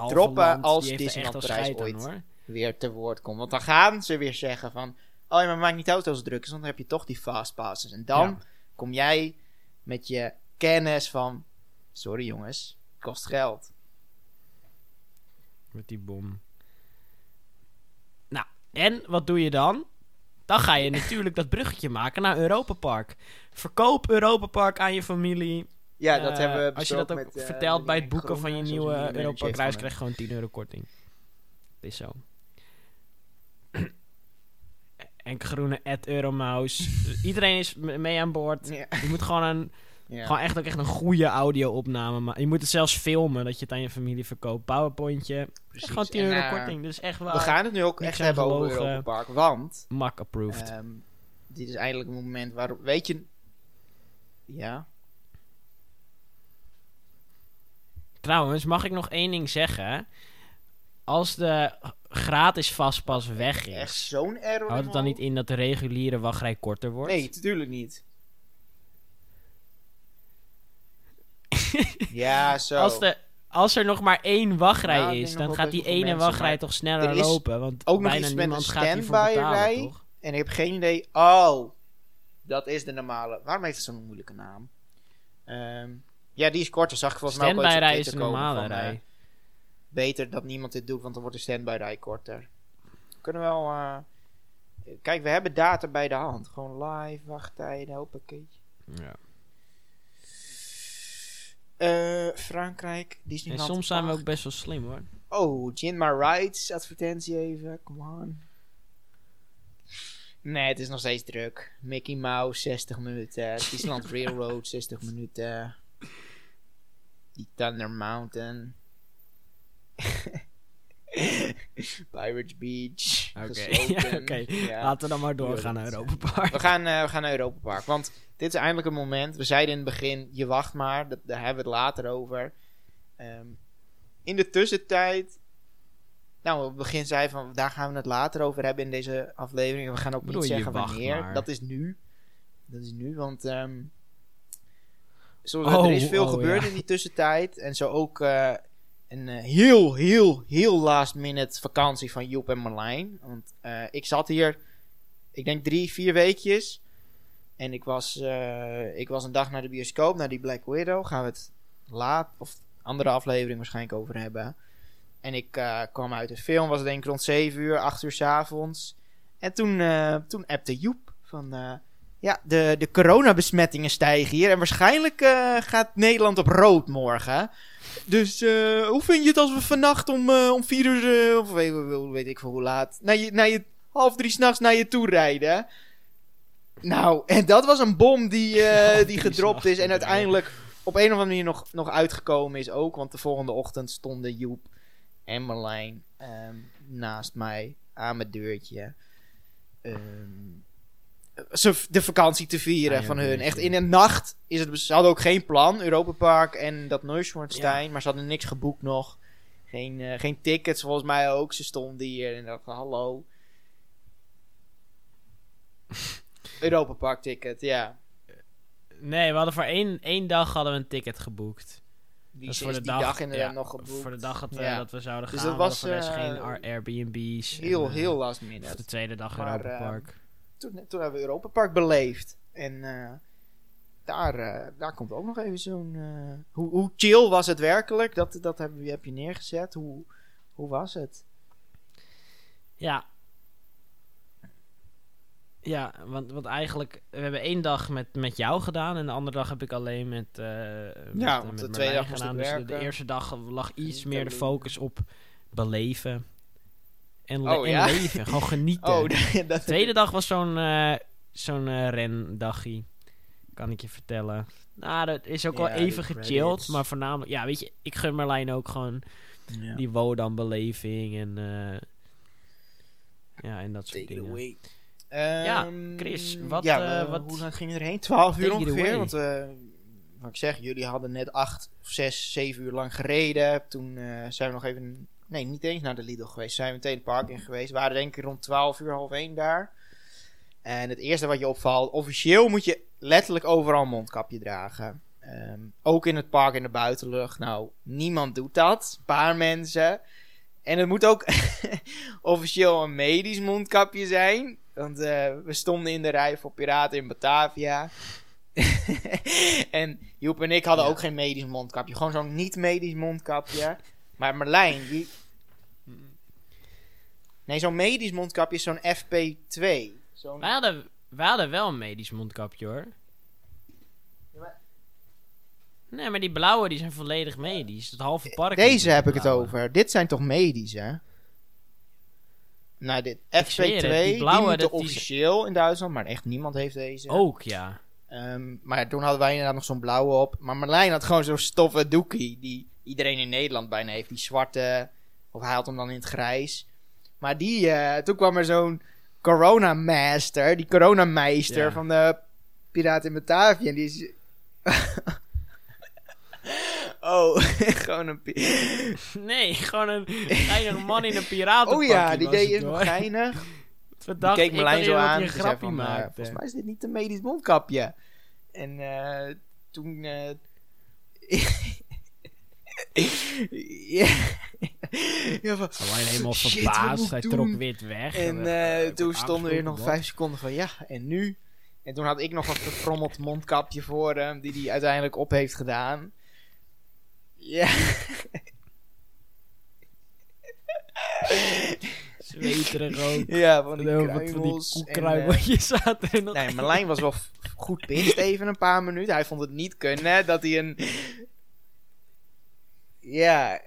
droppen als die heeft Disneyland echt al Parijs scheid aan, ooit hoor. weer te woord komt. Want dan gaan ze weer zeggen van... Oh ja, maar maakt niet uit als het druk is, want dan heb je toch die fastpasses. En dan Ja. kom jij met je kennis van... Sorry jongens, het kost geld. Met die bom. Nou, En wat doe je dan? Dan ga je natuurlijk dat bruggetje maken naar Europa Park. Verkoop Europa Park aan je familie. Ja, dat Eh, hebben we Als je dat ook met, eh, vertelt bij het boeken van je nieuwe Europa Reis, krijg je gewoon 10 euro korting. Het is zo. En groene at Euromouse. Iedereen is mee aan boord. Ja. Je moet gewoon een, Ja. gewoon echt ook echt een goede audio-opname maken. Je moet het zelfs filmen dat je het aan je familie verkoopt. Powerpointje. Precies. Gewoon 10 En, euro eh, korting. Dus echt waar. We gaan het nu ook echt hebben over. Europa Park, want Mak approved. ehm, dit is eindelijk een moment waarop, weet je... Ja? Trouwens, mag ik nog één ding zeggen? Als de gratis vastpas weg Echt is, zo'n error houdt het dan niet in dat de reguliere wachtrij korter wordt? Nee, natuurlijk niet. ja, zo. Als, de, als er nog maar één wachtrij Nou, is, dan gaat die ene wachtrij maar toch sneller er lopen. Want ook nog bijna iets met niemand een gaat hiervoor betalen, toch? En ik heb geen idee. Oh, dat is de normale. Waarom heeft het zo'n moeilijke naam? Ehm, ja, die is korter. Zag ik volgens mij ook Standby-rij is de normale van, eh, rij. Beter dat niemand dit doet, want dan wordt de standby-rij korter. We kunnen wel... eh, kijk, we hebben data bij de hand. Gewoon live, wachttijden, hoppakee. Ja. Eh Frankrijk, En Disneyland. soms zijn we ook best wel slim hoor. Oh, Gin My Rides advertentie even. Come on. Nee, het is nog steeds druk. Mickey Mouse 60 minuten. Disneyland Railroad 60 minuten. Die Thunder Mountain. Pirates Beach. Oké. Ja. Laten we dan maar doorgaan naar Europa Park. We gaan, eh, we gaan naar Europa Park. Want dit is eindelijk een moment. We zeiden in het begin, je wacht maar. Dat, daar hebben we het later over. Ehm, in de tussentijd... Nou, op het begin zei van, daar gaan we het later over hebben in deze aflevering. We gaan ook niet zeggen wanneer. maar. Dat is nu. Dat is nu, want... ehm, zoals Oh, er is veel oh, gebeurd ja. in die tussentijd. En zo ook eh, een eh, heel, heel, heel last minute vakantie van Joep en Marlijn. Want eh, ik zat hier, ik denk drie, vier weekjes. En ik was, eh, ik was een dag naar de bioscoop, naar die Black Widow. Gaan we het laat, of andere aflevering waarschijnlijk over hebben. En ik kwam uit de film, was het denk ik rond 7 uur, 8 uur s avonds. En toen, toen appte Joep van... ja, de, de coronabesmettingen stijgen hier. En waarschijnlijk eh, gaat Nederland op rood morgen. Dus eh, hoe vind je het als we vannacht om, eh, om vier uur... of weet, weet ik veel hoe laat... Naar je, naar je half drie s'nachts naar je toe rijden? Nou, en dat was een bom die, die gedropt is. En uiteindelijk op een of andere manier nog, nog uitgekomen is ook. Want de volgende ochtend stonden Joep en Marlijn ehm, naast mij aan mijn deurtje. Ehm, de vakantie te vieren Ah, ja, van hun. Echt in de nacht is het. Ze hadden ook geen plan. Europa Park en dat Neuschwanstein. Maar ze hadden niks geboekt nog. Geen, eh, geen tickets volgens mij ook. Ze stonden hier en dachten: hallo. Europa Park ticket, ja. Nee, we hadden voor één, één dag hadden we een ticket geboekt. Die Dat is voor de die dag, dag, inderdaad ja, nog geboekt. Voor de dag dat Ja. dat we zouden Dus gaan. dat we was, eh, geen Air- Airbnb's. Heel, en, eh, heel last Of minute. de tweede dag Maar, Europa eh, Park. Toen, toen hebben we Europa Park beleefd. En eh, daar, eh, daar komt ook nog even zo'n... eh, hoe, hoe chill was het werkelijk? Dat, dat heb, je- heb je neergezet. Hoe, hoe was het? Ja. Ja, want, want eigenlijk, we hebben één dag met, met jou gedaan en de andere dag heb ik alleen met, met, Ja, met de tweede dag gedaan. Dus de, eerste dag lag iets meer de focus op beleven. En, le- Oh, en leven, gewoon genieten. Oh. De tweede dag was zo'n eh zo'n eh, rendaggie. Kan ik je vertellen. Nou, dat is ook wel Ja, even gechilled. Maar voornamelijk, ja, weet je, ik gun Marlijn ook gewoon Ja. die Wodan-beleving en, eh, ja, en dat soort Take dingen. away. Ja, Ehm, Chris, wat, ja, wat- hoe lang ging je erheen? 12 uur ongeveer. Want wat ik zeg, jullie hadden net 8 of 6, 7 uur lang gereden. Toen zijn we nog even. Nee, niet eens naar de Lidl geweest. Zijn we meteen het park in geweest. We waren denk ik rond 12 uur, half 1 daar. En het eerste wat je opvalt, officieel moet je letterlijk overal een mondkapje dragen. Ehm, ook in het park in de buitenlucht. Nou, niemand doet dat. Een paar mensen. En het moet ook officieel een medisch mondkapje zijn. Want eh, we stonden in de rij voor Piraten in Batavia. en Joep en ik hadden Ja. ook geen medisch mondkapje. Gewoon zo'n niet-medisch mondkapje. Maar Marlijn, die... Nee, zo'n medisch mondkapje is zo'n FP2. Zo'n... Wij hadden, wij hadden wel een medisch mondkapje hoor. Ja, maar- Nee, maar die blauwe die zijn volledig medisch. Het halve park. Deze heb ik het over. Dit zijn toch medisch, hè? Nou, dit FP2, zweer het, die blauwe, die- officieel in Duitsland, maar echt niemand heeft deze. Ook ja. Ehm, maar toen hadden wij inderdaad nog zo'n blauwe op. Maar Marlijn had gewoon zo'n stoffen doekie, die iedereen in Nederland bijna heeft. Die zwarte, of hij had hem dan in het grijs. Maar die, eh, toen kwam er zo'n Corona Master, die Corona Meister Ja. van de Piraten in Batavia. En die is... oh, gewoon een... Nee, gewoon een geinig man in een piratenpakje Oh ja, die deed hoor. geinig. We Die keek ik Marlijn zo aan. een grapje van, eh, maakte. volgens mij is dit niet een medisch mondkapje. En eh, toen... ja. ja, van, Alleen helemaal shit, verbaasd. Hij trok wit weg. En eh, toen stonden weer nog vijf seconden van ja, en nu? En toen had ik nog een verfrommeld mondkapje voor hem, die hij uiteindelijk op heeft gedaan. Ja. Zweterig ook. ja, van die wat van die kruimels. en, eh, zaten er nog Nee. Marlijn was wel goed pist even een paar minuten. Hij vond het niet kunnen dat hij een... Ja.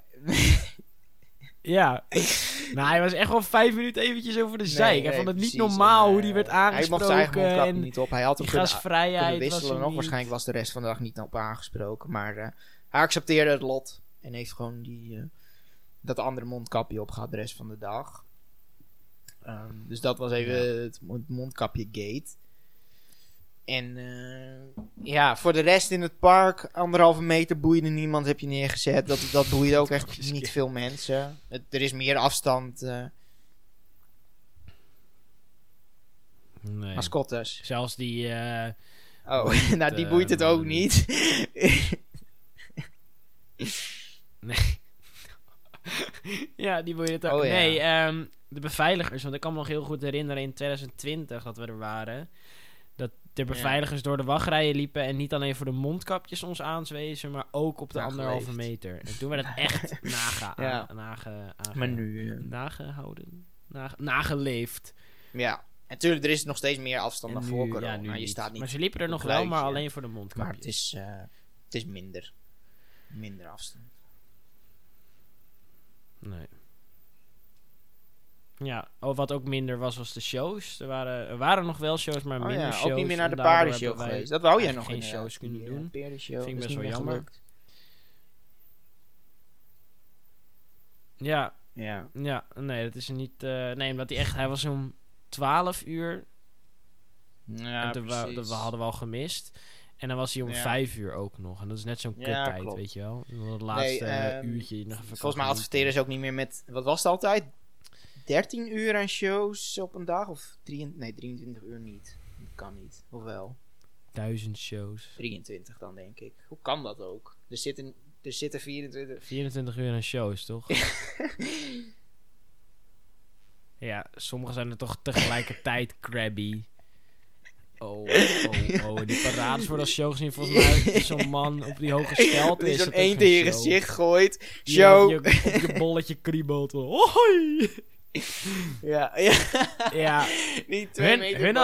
Ja. nou, hij was echt wel vijf minuten eventjes over de zijk. Nee, hij vond het niet precies. normaal En, hoe die werd Hij mocht aangesproken. zijn eigen niet op. Hij had hem die kunnen, wisselen nog. niet. Waarschijnlijk was de rest van de dag niet op aangesproken. Maar eh, hij accepteerde het lot. En heeft gewoon die, eh, dat andere mondkapje opgehad de rest van de dag. Ehm, dus dat was even Ja. het mo- mondkapje gate. En eh, ja, voor de rest in het park, anderhalve meter boeide niemand, heb je neergezet. Dat, dat boeide ook echt niet veel mensen. Het, er is meer afstand. eh Nee. mascottes. Zelfs die... eh, Oh, Boeit nou die boeit het ook niet. ja, die je het ook. Oh, ja. Nee, ehm, de beveiligers. Want ik kan me nog heel goed herinneren in 2020 dat we er waren. De beveiligers door de wachtrijen liepen. En niet alleen voor de mondkapjes ons aanzwezen. Maar ook op de Nageleefd. anderhalve meter. En toen werd het echt nage, Ja. aan- nage, aange- maar nu. eh, nagehouden. Nage- nageleefd. ja. En natuurlijk, er is nog steeds meer afstand dan voor corona. ja, nu je staat niet. Maar ze liepen er nog wel, maar alleen voor de mondkapjes. Maar het is, eh, het is minder. Minder afstand. Nee. Ja, oh, wat ook minder was, was de shows. Er waren, er waren nog wel shows, maar Oh minder ja, shows. ook niet meer naar de paardenshow geweest. Dat wou jij nog geen shows kunnen eh, doen. paardenshow. Vind ik best wel jammer. gelukt. Ja, Ja. ja, nee, dat is er niet... eh, nee, omdat hij echt... Hij was om 12 uur Ja, en dat we hadden we al gemist. En dan was hij om Ja. 5 uur ook nog. En dat is net zo'n Ja, kuttijd, weet je wel. Het laatste Nee, ehm, uurtje. nog Volgens mij adverteren ze ook niet meer met... Wat was het altijd? 13 uur aan shows op een dag? Of 3, nee, 23 uur niet. Dat kan niet. Of wel? Duizend shows. 23 dan, denk ik. Hoe kan dat ook? Er zitten, er zitten 24... 24 uur aan shows, toch? ja, sommige zijn er toch tegelijkertijd crabby. Oh, oh, oh. Die parades worden als show gezien. Volgens mij zo'n man op die hoge stelte. Die is zo'n eend in je gezicht gooit. Show! Je bolletje kriebelt. Hoi! Ja, ja. Ja, Niet twee hun, meter hun,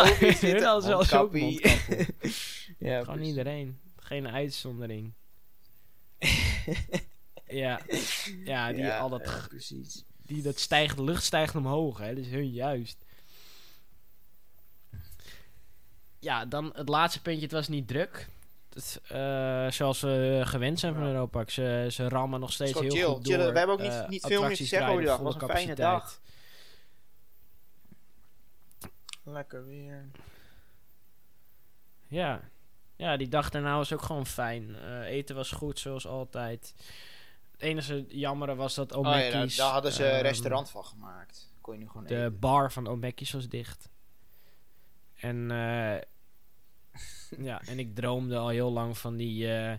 zelfs ook Mondkappie. mondkappen. ja, Gewoon precies. iedereen. Geen uitzondering. ja, ja, die al dat ja, precies. die, dat stijgt, de lucht stijgt omhoog, hè. Dat is hun juist. Ja, dan het laatste puntje, het was niet druk. Het, eh, zoals we gewend zijn van Ja. Europa. Ze, ze rammen nog steeds heel gewoon goed chill. door. Chillen. We hebben ook niet- eh, niet veel meer te zeggen over dag. Was een fijne capaciteit. Lekker weer. Ja. ja, die dag daarna was ook gewoon fijn. Eh, eten was goed, zoals altijd. Het enige jammere was dat Oh ja, daar, hadden ze een ehm, restaurant van gemaakt. Kon je nu gewoon De eten. bar van Omekki's was dicht. En, eh, ja, en ik droomde al heel lang van die eh,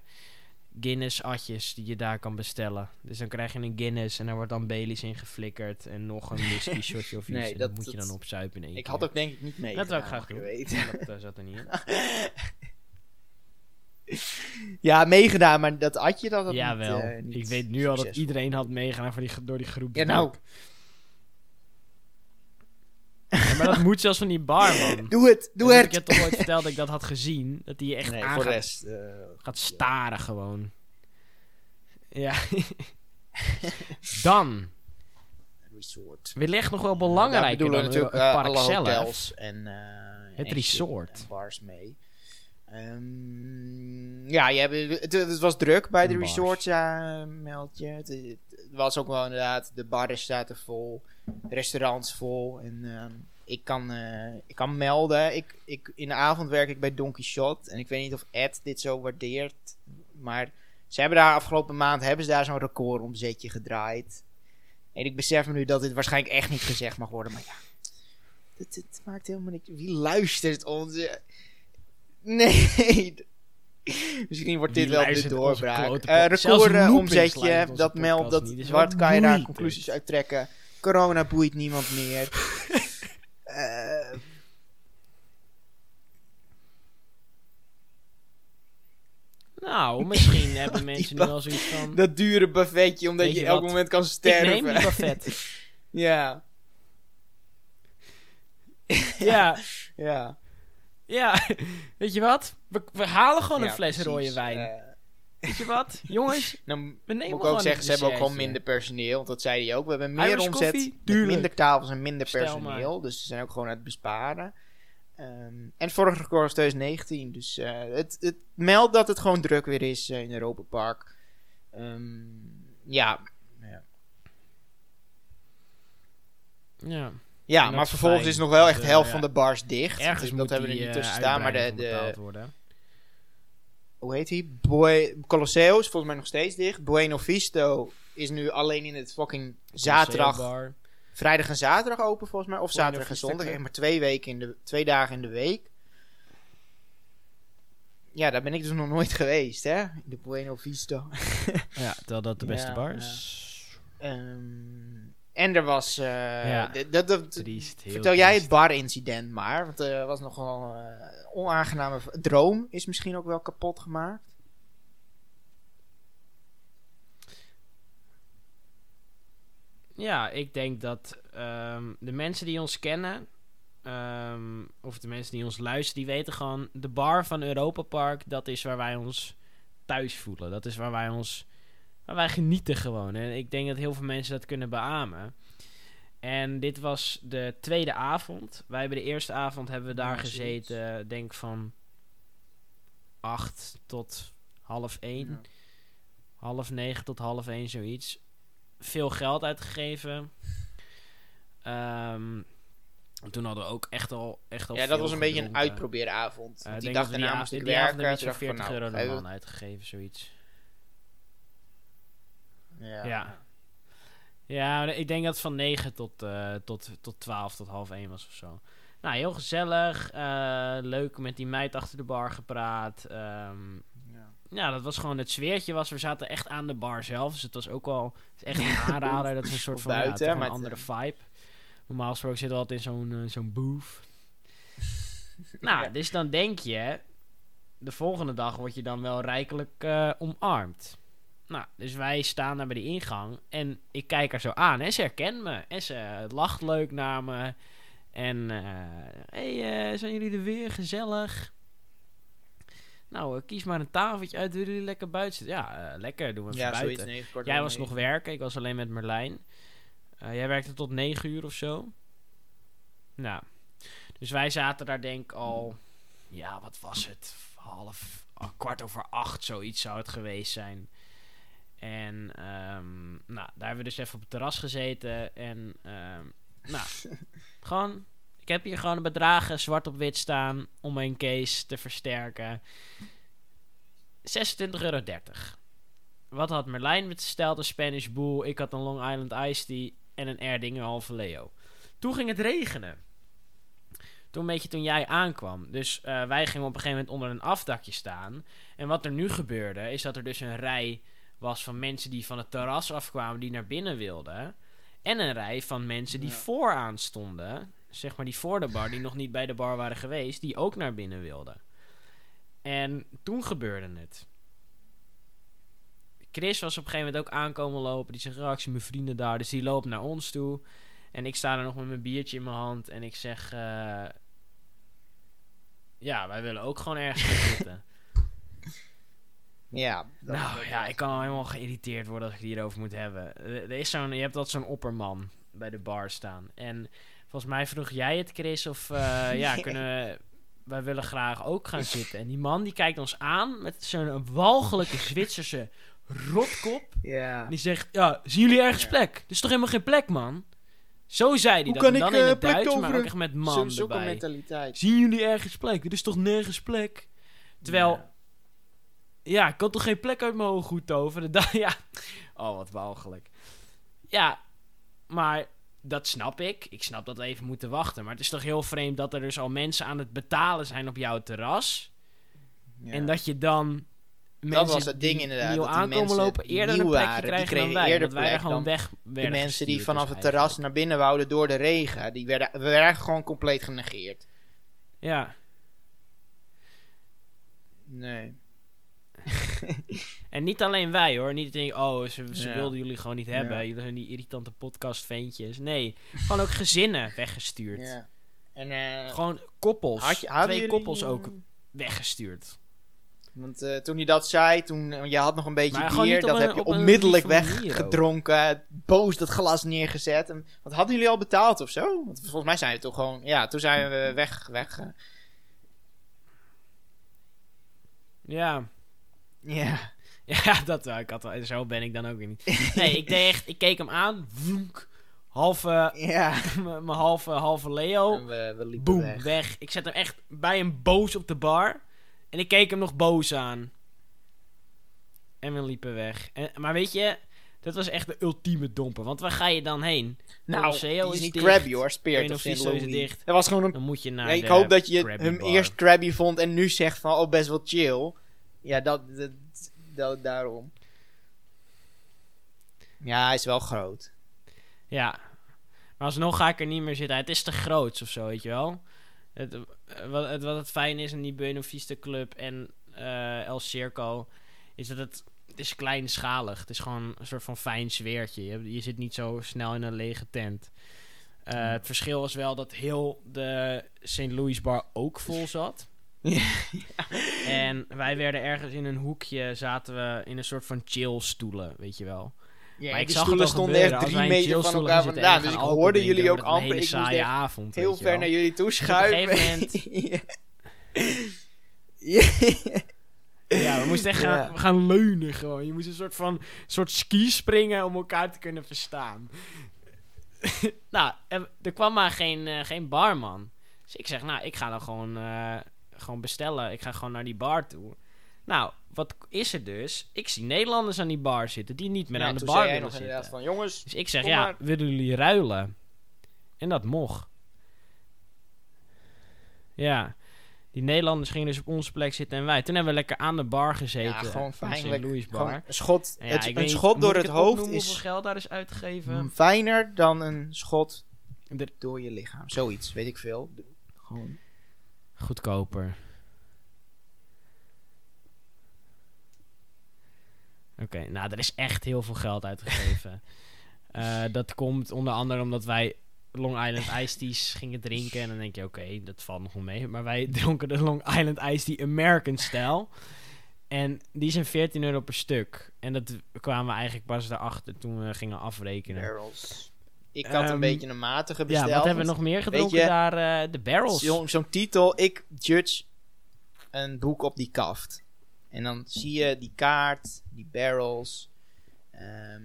Guinness-atjes die je daar kan bestellen. Dus dan krijg je een Guinness en daar wordt dan Baileys in geflikkerd. En nog een whisky shotje of iets. Nee, en dat- dat moet je dan opzuipen in één Ik keer. had ook denk ik niet mee. Dat zou ik graag mag doen. je weten. Dat zat er niet in. Ja, meegedaan, maar dat atje dat had Jawel. niet, eh, niet ik weet nu al dat iedereen had meegedaan voor die, door die groep. Ja, nou. Ja, maar dat moet zelfs van die barman. Doe het, doe het! Ik heb toch ooit verteld dat ik dat had gezien. Dat hij echt nee, aan voor de gaat, rest. eh, gaat staren gewoon. Ja. dan. resort. Wellicht nog wel belangrijker bedoelen dan natuurlijk het park alle zelf. hotels en, eh, Het en resort. En bars mee. Ehm, ja, je hebt, het, het was druk bij de bars. resorts, ja, meld je. Het, het was ook wel inderdaad, de barren zaten vol, restaurants vol. En ehm, ik, kan, eh, ik kan melden, ik, ik, in de avond werk ik bij Donkey Shot. En ik weet niet of Ed dit zo waardeert, maar ze hebben daar afgelopen maand hebben ze daar zo'n recordomzetje gedraaid. En ik besef me nu dat dit waarschijnlijk echt niet gezegd mag worden, maar ja. Het, het maakt helemaal niks. Wie luistert ons? Nee. Misschien wordt dit Wie wel de doorbraak. klote Eh podcast? Zelfs record Loopings omzetje, luistert onze dat meldt, dat, wat kan je daar conclusies uit trekken? Corona boeit niemand meer. Eh, Nou, misschien hebben mensen nu wel zoiets van... dat dure buffetje, omdat je, elk wat? moment kan Ik sterven. neem die buffet. ja, ja, ja. ja. Weet je wat? We, we halen gewoon een fles precies. rode wijn. Eh, Weet je wat? Jongens, dan we nemen moet ik ook zeggen, ze hebben ook gewoon minder personeel. Want dat zei hij ook. We hebben meer Irish omzet, minder tafels en minder Stel personeel. Dus ze zijn ook gewoon aan het besparen. Ehm, en vorige record was 2019. Dus eh, het, het meldt dat het gewoon druk weer is eh, in Europa Park. Ehm, ja. ja. Ja. Ja, maar vervolgens fijn. is nog wel echt de eh, helft ja. van de bars dicht. Ergens dus moet dat hebben we er niet eh, tussen staan. Maar de, de, worden. Hoe heet die? Boy, Colosseum is volgens mij nog steeds dicht. Bueno Visto is nu alleen in het fucking zaterdag, vrijdag en zaterdag open volgens mij. Of Bueno zaterdag en zondag. Echt maar twee, weken in de, twee dagen in de week. Ja, daar ben ik dus nog nooit geweest, hè? In de Bueno Visto. Ja, terwijl dat de beste Ja, bar is. Ehm, en er was... eh, Ja. Triest, Vertel jij het barincident maar. Want er was nogal eh onaangename... Droom is misschien ook wel kapot gemaakt. Ja, ik denk dat ehm, de mensen die ons kennen, ehm, of de mensen die ons luisteren, die weten gewoon, de bar van Europa Park, dat is waar wij ons thuis voelen. Dat is waar wij ons, waar wij genieten gewoon. En ik denk dat heel veel mensen dat kunnen beamen. En dit was de tweede avond. Wij hebben de eerste avond hebben we daar Ja, gezeten, denk van acht tot half één Ja. half negen tot half één, zoiets. Veel geld uitgegeven. Ehm, toen hadden we ook echt al, echt al Ja, dat was een beetje een uitprobeeravond. Ik die dag daarna die moest ik die avond werken. dacht ik 40 van, euro nou, de man uitgegeven, zoiets. Ja. Ja. Ja, ik denk dat het van 9 tot, eh, tot, tot 12 tot half 1 was of zo. Nou, heel gezellig. eh, leuk met die meid achter de bar gepraat. ehm, Ja. Ja, dat was gewoon het sfeertje was. We zaten echt aan de bar zelf. Dus het was ook wel echt een aanrader. Dat is een soort van ja, buiten, toch een andere vibe. Normaal gesproken zitten we altijd in zo'n eh, zo'n booth. nou, Ja. dus dan denk je... De volgende dag word je dan wel rijkelijk eh, omarmd. Nou, dus wij staan daar bij de ingang. En ik kijk haar zo aan. En ze herkent me. En ze lacht leuk naar me. En... eh hey, eh, zijn jullie er weer? Gezellig. Nou, eh, kies maar een tafeltje uit. Willen jullie lekker buiten zitten? Ja, lekker. Doen we even Ja, buiten. zoiets. Nee, Jij was nog negen. werken. Ik was alleen met Merlijn. Jij werkte tot 9 uur of zo. Nou. Dus wij zaten daar denk ik al... Ja, wat was het? Half... kwart over acht, zoiets zou het geweest zijn. En ehm, nou, daar hebben we dus even op het terras gezeten. En ehm, nou, gewoon... Ik heb hier gewoon de bedragen zwart op wit staan om mijn case te versterken. 26,30 euro. Wat had Merlijn besteld? Een Spanish Bull. Ik had een Long Island Iced Tea en een Erding, een halve Leo. Toen ging het regenen. Toen een beetje toen jij aankwam. Dus eh, wij gingen op een gegeven moment onder een afdakje staan. En wat er nu gebeurde, is dat er dus een rij was van mensen die van het terras afkwamen, die naar binnen wilden. En een rij van mensen die Ja. vooraan stonden. Zeg maar die voor de bar, die nog niet bij de bar waren geweest, die ook naar binnen wilden. En toen gebeurde het. Chris was op een gegeven moment ook aankomen lopen. Die zegt, oh, ik zie mijn vrienden daar. Dus die loopt naar ons toe. En ik sta er nog met mijn biertje in mijn hand en ik zeg... eh, ja, wij willen ook gewoon ergens zitten. Ja. nou ja, ik kan al helemaal geïrriteerd worden als ik het hierover moet hebben. Er is zo'n, je hebt altijd zo'n opperman bij de bar staan. En volgens mij vroeg jij het, Chris, of eh, ja, kunnen we... Wij willen graag ook gaan zitten. En die man die kijkt ons aan met zo'n walgelijke Zwitserse rotkop. Ja. Die zegt, ja, zien jullie ergens plek? Er is toch helemaal geen plek, man? Zo zei hij Hoe dat. kan En dan ik, in eh, het plek Duits, maar ook echt met man erbij. mentaliteit. Zien jullie ergens plek? Er is toch nergens plek? Terwijl, Ja. Ja, ik kan toch geen plek uit mijn ogen goed toveren? Ja, oh, wat walgelijk. Ja, maar dat snap ik. Ik snap dat we even moeten wachten. Maar het is toch heel vreemd dat er dus al mensen aan het betalen zijn op jouw terras. Ja. En dat je dan mensen dat was het ding die inderdaad. nieuw dat die aankomen mensen lopen die eerder een nieuw plekje waren, die krijgen dan kregen wij. eerder dat wij gewoon weg de mensen die gestuurd, vanaf dus het terras eigenlijk. naar binnen wouden door de regen. Die werden, we werden gewoon compleet genegeerd. Ja, Nee. en niet alleen wij hoor. Niet denk oh, ze, ze Ja. wilden jullie gewoon niet hebben. Ja. Jullie zijn die irritante podcastventjes. Nee, gewoon ook gezinnen weggestuurd. Ja. En, eh, Gewoon koppels. had je, Twee jullie, koppels ook weggestuurd. Want eh, toen hij dat zei, toen je had nog een beetje bier, dat een- heb je onmiddellijk weggedronken, boos dat glas neergezet. En, wat hadden jullie al betaald of zo? Want volgens mij zijn we toch gewoon, ja, toen zijn we weg, weg. eh. Ja. Ja. Ja, dat wel. Ik had wel. Zo ben ik dan ook weer niet. Nee, ik deed echt... Ik keek hem aan. Woenk. Halve... Ja. Mijn halve, halve Leo. En we, we liepen Boom, weg. weg. Ik zet hem echt bij hem boos op de bar. En ik keek hem nog boos aan. En we liepen weg. En, maar weet je, dat was echt de ultieme domper. Want waar ga je dan heen? Nou, Colosseo die is is dicht. crabby hoor, Speert of St. Louis. dicht. Dat was gewoon een... Dan moet je naar Nee, ik hoop dat je hem bar. eerst crabby vond en nu zegt van, oh best wel chill. Ja, dat, dat, dat- daarom. Ja, hij is wel groot. Ja. Maar alsnog ga ik er niet meer zitten. Het is te groot of zo, weet je wel. Het, eh, wat, het, wat het fijn is in die Bueno Vista Club en eh, El Circo... is dat het... Het is kleinschalig. Het is gewoon een soort van fijn sfeertje. Je, je zit niet zo snel in een lege tent. Eh, Het verschil was wel dat heel de St. Louis bar ook vol zat. En wij werden ergens in een hoekje, zaten we in een soort van chill stoelen, weet je wel. Ja, maar ik zag stoelen stonden echt drie meter van chillstoelen elkaar vandaan. Dus ik hoorde jullie ook een amper. Ik moest saaie echt avond, heel ver wel. naar jullie toe schuiven. gegeven ja. Ja, we moesten echt gaan, Ja. we gaan leunen gewoon. Je moest een soort van soort ski springen om elkaar te kunnen verstaan. nou, er kwam maar geen, eh, geen barman. Dus ik zeg, nou, ik ga dan gewoon, eh, gewoon bestellen. Ik ga gewoon naar die bar toe. Nou, wat is er dus? Ik zie Nederlanders aan die bar zitten die niet meer aan de bar willen zitten. van, jongens, Dus ik zeg, ja, maar. willen jullie ruilen? En dat mocht. Ja, die Nederlanders gingen dus op onze plek zitten en wij. Toen hebben we lekker aan de bar gezeten. ja, gewoon bar. een schot, ja, het, een weet schot door het hoofd hoeveel is geld daar is uitgegeven. fijner dan een schot door je lichaam. Zoiets, weet ik veel. Gewoon. Goedkoper. Oké, nou, er is echt heel veel geld uitgegeven. Eh, dat komt onder andere omdat wij Long Island Iced Teas gingen drinken. En dan denk je, oké, dat valt nog wel mee. Maar wij dronken de Long Island Iced Tea American Style. En die zijn 14 euro per stuk. En dat kwamen we eigenlijk pas daarachter toen we gingen afrekenen. Barrels. Ik had Ehm, een beetje een matige Ja, besteld. wat hebben we nog meer gedronken je, daar? eh, de barrels. Zo'n zo'n titel, ik judge een boek op die kaft. En dan zie je die kaart, die barrels. ehm,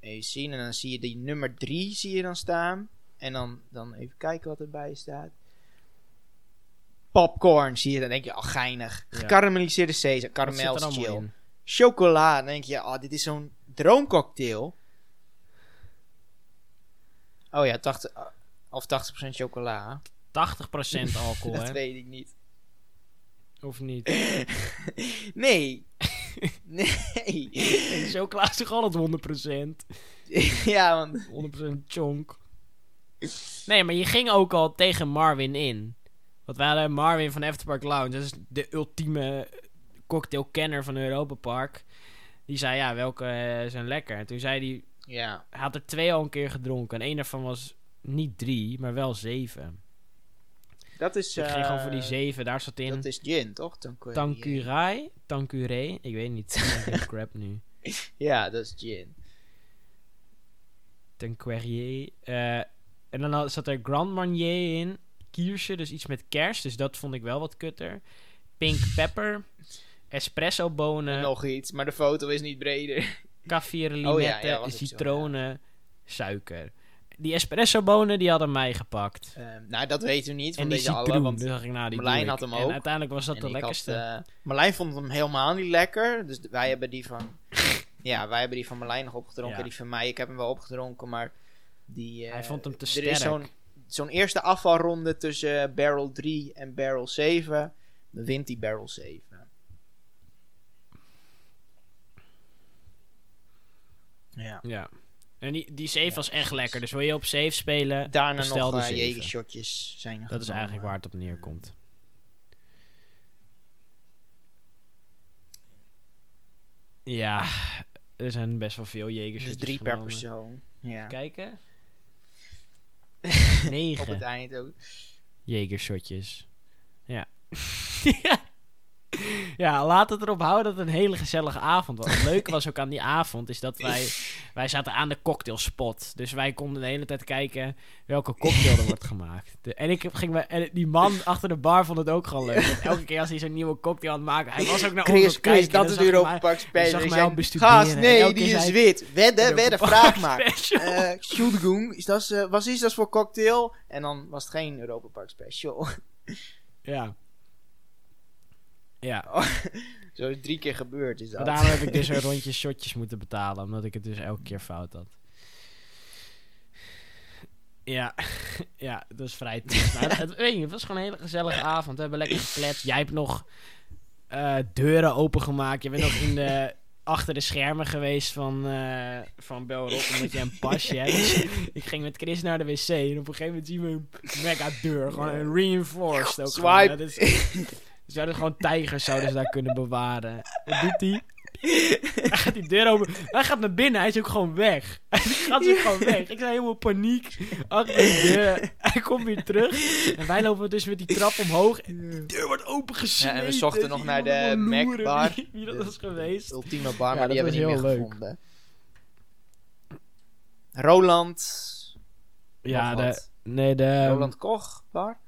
en je zien, en dan zie je die nummer 3 zie je dan staan. En dan, dan even kijken wat erbij staat. Popcorn zie je, dan denk je, al geinig. Ja. Gekarameliseerde zit karamel chill. Chocola, dan denk je, oh, dit is zo'n droomcocktail. Oh ja, 80, of 80% chocola. 80% alcohol, dat hè? weet ik niet. Of niet? nee. nee. Chocola is toch altijd 100%? ja, want... 100% chonk. Nee, maar je ging ook al tegen Marvin in. Want wij hadden Marvin van Afterpark Lounge. Dat is de ultieme cocktailkenner van Europa Park. Die zei, ja, welke eh, zijn lekker? En toen zei hij, Ja. hij had er twee al een keer gedronken. En één daarvan was niet drie, maar wel zeven. Dat is... ik ging gewoon voor die eh, zeven. Daar zat in Dat is gin, toch? Tanqueray, Tanqueray. Ik weet niet. ik crap nu. Ja, dat is gin. Tanqueray. eh en dan zat er Grand Marnier in. Kiersje, dus iets met kers. Dus dat vond ik wel wat kutter. Pink pepper. Espresso bonen. Nog iets, maar de foto is niet breder. Kaffir, Oh ja, zo, citronen, suiker. Die espresso bonen die hadden mij gepakt. Ehm, nou, dat weten we niet van en die deze alle, citroen, want dus dacht ik, nou, die Marlijn doe had hem En ook. uiteindelijk was dat en de ik had, lekkerste. eh, Marlijn vond hem helemaal niet lekker. Dus wij hebben die van... ja, wij hebben die van Marlijn nog opgedronken. Ja. Die van mij, ik heb hem wel opgedronken, maar... Die, eh, Hij vond hem te Er sterk. is zo'n zo'n eerste afvalronde tussen barrel 3 en barrel 7. Dan wint die barrel 7. Ja. Ja. En die, die save Ja, was echt lekker. Dus wil je op save spelen, Daarna nog uh, jegershotjes zijn dat is eigenlijk waar het op neerkomt. Ja, er zijn best wel veel jegers. Dus drie per persoon. Ja. Kijken. Op het Negen eind ook. jegershotjes. Ja. ja, laat het erop houden dat het een hele gezellige avond was. Het leuke was ook aan die avond is dat wij... Wij zaten aan de cocktailspot. Dus wij konden de hele tijd kijken welke cocktail er wordt gemaakt. De- en ik ging me, en die man achter de bar vond het ook gewoon leuk. Want elke keer als hij zo'n nieuwe cocktail aan het maken... Hij was ook naar Chris. Chris, dat is de zag Europa Park Special. zag bestuderen. Gast, En nee, die is wit. Wedden, wedden, vraag maar. Special. Eh, Entschuldigung, is dat, wat is dat voor cocktail? En dan was het geen Europa Park Special. Ja. Ja. Zo is drie keer gebeurd. Is dat. Maar daarom heb ik dus een rondje shotjes moeten betalen. Omdat ik het dus elke keer fout had. Ja, ja, dat is vrij. Maar het, weet je, het was gewoon een hele gezellige avond. We hebben lekker gekletst. Jij hebt nog eh, deuren opengemaakt. Je bent nog in de, achter de schermen geweest van, eh van Belrock. Omdat je een pasje hebt. Dus ik ging met Chris naar de wc. En op een gegeven moment zien we een mega deur. Gewoon een reinforced. Ook. Swipe. Zouden gewoon tijgers zouden ze daar kunnen bewaren. Wat doet hij? Hij gaat die deur open. Hij gaat naar binnen. Hij is ook gewoon weg. Hij gaat ook gewoon weg. Ik zei helemaal paniek. Achter de deur. Hij komt weer terug. En wij lopen dus met die trap omhoog. En de deur wordt opengesneden. Ja, en we zochten nog naar de loeren Mac-bar. Wie, wie dat was geweest. Ultieme bar, Ja, maar die dat hebben we niet meer heel leuk. gevonden. Roland. Ja, de, nee, de... Roland Koch bar.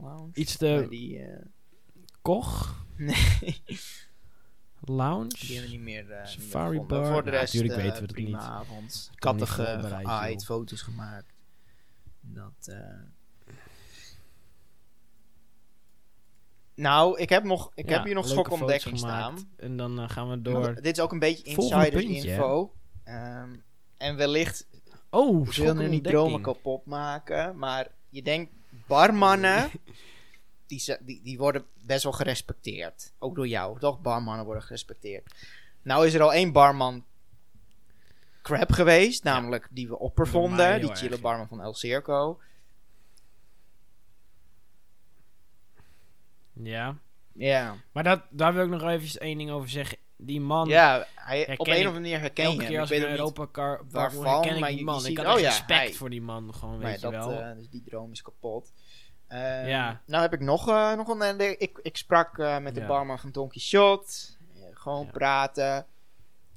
Lounge. Iets de die, eh, Koch nee, Lounge. die hebben niet meer, niet meer Safari bar. Voor de rest natuurlijk eh, weten we het niet. avond. Kattige geaaid, foto's gemaakt. Dat, eh, Nou, ik heb, nog, ik Ja, heb hier nog schokontdekking staan. En dan gaan we door... Dit is ook een beetje puntje, info. Ehm, en wellicht Oh, Ik wil nu niet dromen kapot maken, maar je denkt, barmannen, die, die, die worden best wel gerespecteerd. Ook door jou, toch? Barmannen worden gerespecteerd. Nou is er al één barman crap geweest, namelijk die we opper Door mij vonden, heel die erg, chille ja. barman van El Circo. Ja. Ja, Maar dat, daar wil ik nog even één ding over zeggen. Die man, ja hij, op een of andere manier herken elke keer Ik als ik Europa car waarvan, herken ik die man. je ik had oh ja, respect hij. voor die man, gewoon, weet je dat, wel. eh, dus die droom is kapot. Ehm, Ja. Nou heb ik nog, eh, nog een... eh, ik, ik sprak eh, met de Ja. barman van Donkey Shot. Gewoon Ja. praten.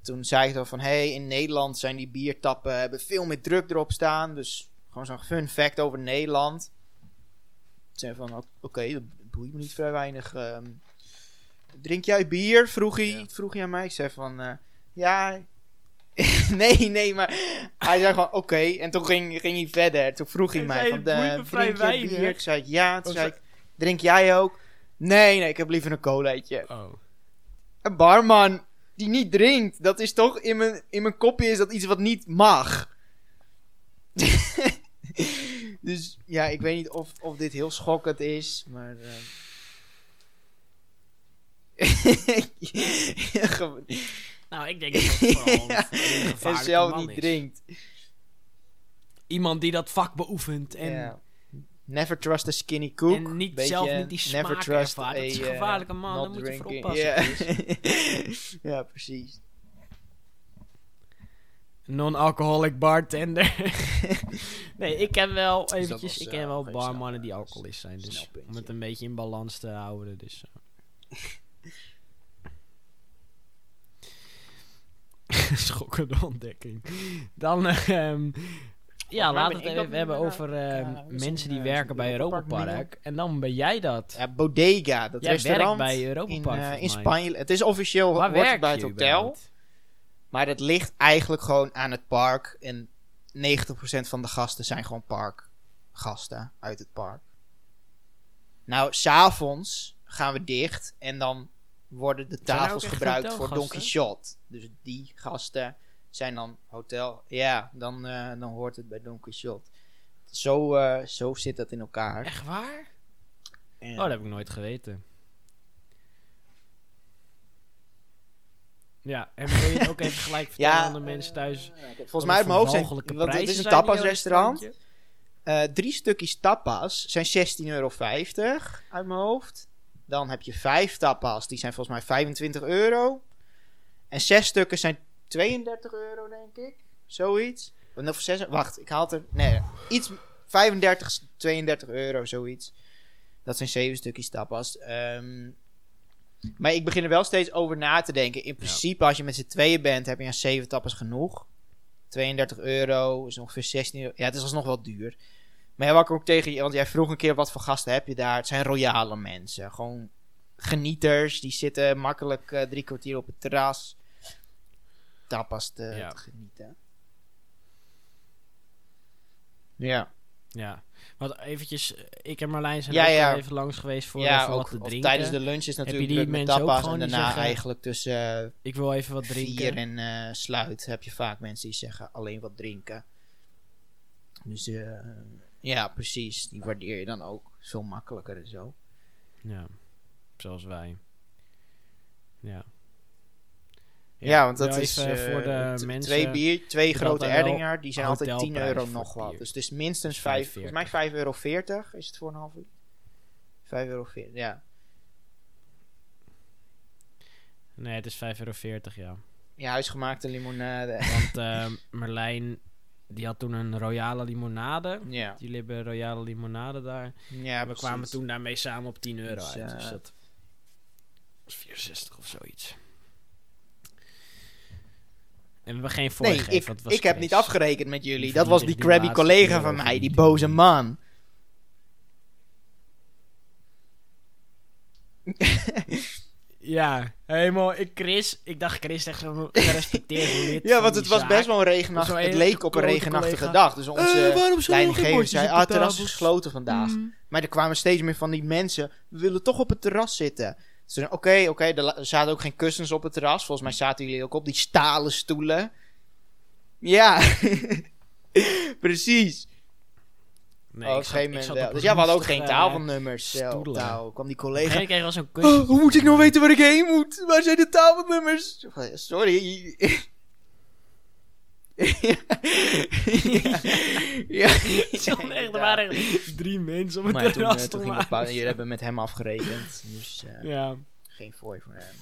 Toen zei ik dan van... hey, in Nederland zijn die biertappen... hebben veel meer druk erop staan. Dus gewoon zo'n fun fact over Nederland. Zei van... Oké, dat boeit me niet vrij weinig. ehm. drink jij bier? Vroeg hij, Ja. vroeg hij aan mij. Ik zei van... ja... nee, nee, maar hij zei gewoon oké. En toen ging, ging hij verder. Toen vroeg hij mij van, de, drink je weinig. bier? Ik zei ja. Toen Oh, zei ik, drink jij ook? Nee, nee, ik heb liever een colaatje. Oh. Een barman die niet drinkt. Dat is toch, in mijn, in mijn kopje is dat iets wat niet mag. dus ja, ik weet niet of, of dit heel schokkend is, maar... eh, gewoon- Nou, ik denk dat het vooral Ja. een zelf niet is. drinkt. Iemand die dat vak beoefent en. Never trust a skinny cook. en niet, Beetje zelf niet die smaak never trust ervaart. Dat is een eh, gevaarlijke man, daar moet je voor oppassen. Ja. Precies. non-alcoholic bartender. nee, ik ken wel eventjes, ik ken wel barmannen die alcoholist zijn. Dus om het een beetje in balans te houden. Dus, Schokkende ontdekking. Dan, ehm, ja, laten ben we het dat even hebben over eh, ehm, mensen die eh, werken bij Europa Park. En dan ben jij dat. Ja, Bodega, dat Jij restaurant werkt bij Europa in, Park, eh, in. Spanje. Het is officieel Waar bij je het hotel. Maar het ligt eigenlijk gewoon aan het park. En 90% van de gasten zijn gewoon parkgasten uit het park. Nou, s'avonds gaan we dicht. En dan worden de tafels gebruikt voor Don? Quixote. Dus die gasten zijn dan hotel. Ja, dan, eh, dan hoort het bij Don Quixote. Zo, eh, zo zit dat in elkaar. Echt waar? En- Oh, dat heb ik nooit geweten. Ja, en wil je het ook even gelijk vertellen Ja, aan de mensen thuis? Volgens mij uit mijn hoofd zijn... Want het is een tapasrestaurant. restaurantje? Eh, drie stukjes tapas zijn 16,50 euro uit mijn hoofd. Dan heb je vijf tapas, die zijn volgens mij 25 euro. En zes stukken zijn 32 euro, denk ik. Zoiets. Of zes, wacht, ik haal het er. Nee, iets 35, 32 euro, zoiets. Dat zijn zeven stukjes tapas. Ehm, maar ik begin er wel steeds over na te denken. In principe, als je met z'n tweeën bent, heb je aan zeven tapas genoeg. 32 euro is ongeveer 16 euro. Ja, het is alsnog wel duur. Maar wat ik ook tegen je, want jij vroeg een keer wat voor gasten heb je daar. Het zijn royale mensen. Gewoon genieters. Die zitten makkelijk eh, drie kwartier op het terras. Tapas te, Ja. te genieten. Ja, Ja, want eventjes, eh, ik en Marlijn zijn Ja, even langs geweest voor ja even ook wat te drinken. tijdens de lunch is je natuurlijk die met tapas. En daarna zeggen- eigenlijk tussen eh, Ik wil even wat drinken. vier en eh, sluit heb je vaak mensen die zeggen alleen wat drinken. Dus eh, ja, precies. Die waardeer je dan ook. Veel makkelijker en zo. Ja, zoals wij. Ja. Ja, want dat is eh, voor de mensen... twee bier, twee grote er Erdinger, die zijn altijd 10 hotelprijs euro nog wat. Dus het is minstens Dus 5, volgens mij 45. 5,40 euro 40 is het voor een half uur. 5,40 euro, ja. Nee, het is 5,40 euro, ja. Ja, huisgemaakte limonade. Want eh, Merlijn, die had toen een royale limonade. ja, Die hebben royale limonade daar. ja we kwamen toen daarmee samen op 10 euro Dus, uit. Dus dat was 64 of zoiets. En we hebben geen Nee, voorgegeven. ik, het was ik heb niet afgerekend met jullie. Dat was die crabby collega van mij, die boze man. Ja, helemaal. Ik, Chris, ik dacht Chris echt zo'n gerespecteerde lid Ja, want het was zaak. best wel een regenachtig. Het leek op een regenachtige collega. dag. Dus Eh, onze geen leidinggever zei: Ah, het terras is tafels?" gesloten vandaag. Mm. Maar er kwamen steeds meer van die mensen. We willen toch op het terras zitten. Dus toen, oké, oké. er zaten ook geen kussens op het terras. Volgens mij zaten jullie ook op die stalen stoelen. Ja, precies. Nee, oh, op ik een zat- gegeven ik moment zat wel. op Dus ja, we hadden ook geen tafelnummers. touw. kwam die collega. moment kreeg wel zo'n Oh, hoe moet ik nou weten waar ik heen moet? Waar zijn de tafelnummers? Sorry. ja. echt, er waren echt drie mensen op het Maar toen, terras eh, toen ging jullie hebben met hem afgerekend. Dus eh, Ja, geen fooi voor hem.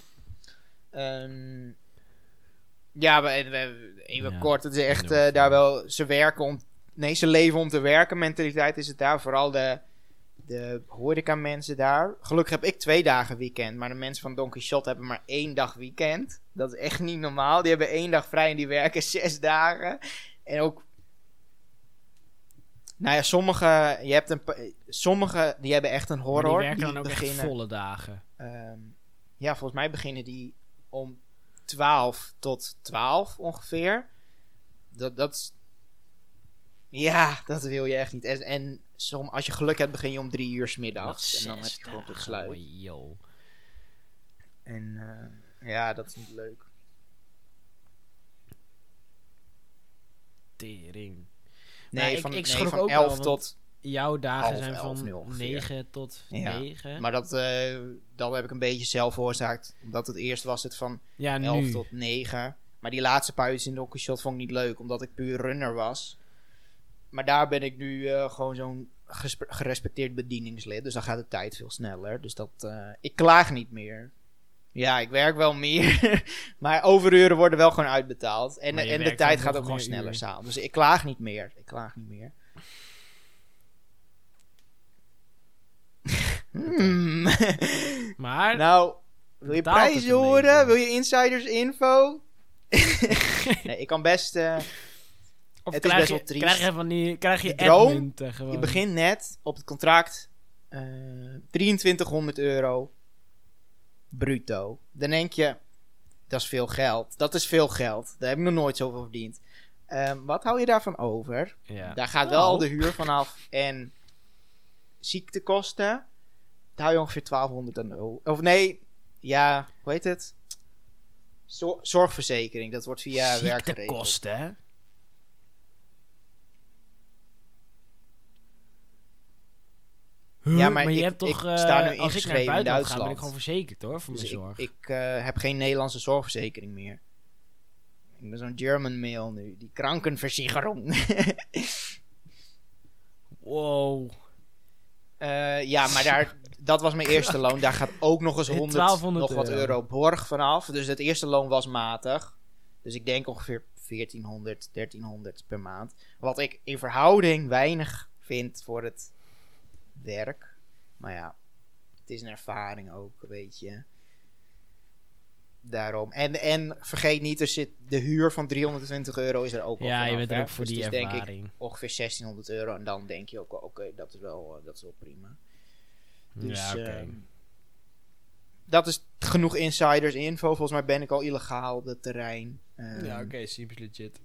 Ehm, ja, we, we- even kort. Het is echt eh, daar wel... Ze werken om... Nee, ze leven om te werken. Mentaliteit is het daar. Vooral de, de horeca mensen daar. Gelukkig heb ik twee dagen weekend. Maar de mensen van Don Quixote hebben maar één dag weekend. Dat is echt niet normaal. Die hebben één dag vrij en die werken zes dagen. En ook... Nou ja, sommige... Je hebt een... Sommige die hebben echt een maar horror. die werken dan ook beginnen, echt volle dagen. Ehm, ja, volgens mij beginnen die om 12 tot 12 ongeveer. Dat, dat is- Ja, dat wil je echt niet. En, en som, als je geluk hebt, begin je om drie uur 's middags. En dan heb je gewoon tot sluit. Oei, yo. En eh, ja, dat is niet leuk. Tering. Nee, ik- van, ik nee, schrok van ook 11 wel, want- tot. Jouw dagen zijn elf van ongeveer. 9 tot Ja, 9. Maar dat, eh, dat heb ik een beetje zelf veroorzaakt. Omdat het eerst was het van ja, 11 nu. tot 9. Maar die laatste paar uur in de hockeyshot vond ik niet leuk, omdat ik puur runner was. Maar daar ben ik nu eh, gewoon zo'n gerespecteerd bedieningslid. Dus dan gaat de tijd veel sneller. Dus dat, eh, ik klaag niet meer. Ja, ik werk wel meer. maar overuren worden wel gewoon uitbetaald. En, en de tijd gaat ook gewoon sneller samen. Dus ik klaag niet meer. Ik klaag niet meer. Hmm. Maar, nou, wil je prijzen horen? Wil je insiders info? nee, ik kan best... eh, of het is krijg, best je, wel triest. krijg je van die, krijg je droom, je begint net op het contract eh 2300 euro bruto. Dan denk je, dat is veel geld. Dat is veel geld. Daar heb ik nog nooit zoveel verdiend. Ehm, wat hou je daarvan over? Ja. Daar gaat wel Nou. al de huur vanaf en ziektekosten. Daar hou je ongeveer 1200 aan over. Of nee, ja, hoe heet het? Zor- zorgverzekering, dat wordt via werk geregeld. Ziektekosten, Huh, Ja, maar je ik- hebt toch, eh, sta nu als ik naar ingeschreven in buitenland ga, ben Duitsland. ik gewoon verzekerd hoor, voor Dus mijn zorg. ik eh, heb geen Nederlandse zorgverzekering meer. Ik ben zo'n German mail nu. Die krankenversicherung. Wow. Eh, ja, maar daar, dat was mijn eerste loon. Daar gaat ook nog eens 100 1200 nog wat euro. euro borg vanaf. Dus het eerste loon was matig. Dus ik denk ongeveer 1400, 1300 per maand. Wat ik in verhouding weinig vind voor het werk. Maar ja, het is een ervaring ook, weet je. Daarom. En, en vergeet niet, er zit de huur van 320 euro is er ook al Ja, je bent er ook voor Dus die is denk ik ervaring. ongeveer 1600 euro. En dan denk je ook wel, oké, dat is wel eh, dat is wel prima. Dus, ja, oké. ehm, dat is genoeg insiders info. Volgens mij ben ik al illegaal op het terrein. Ehm, ja, oké, super legit.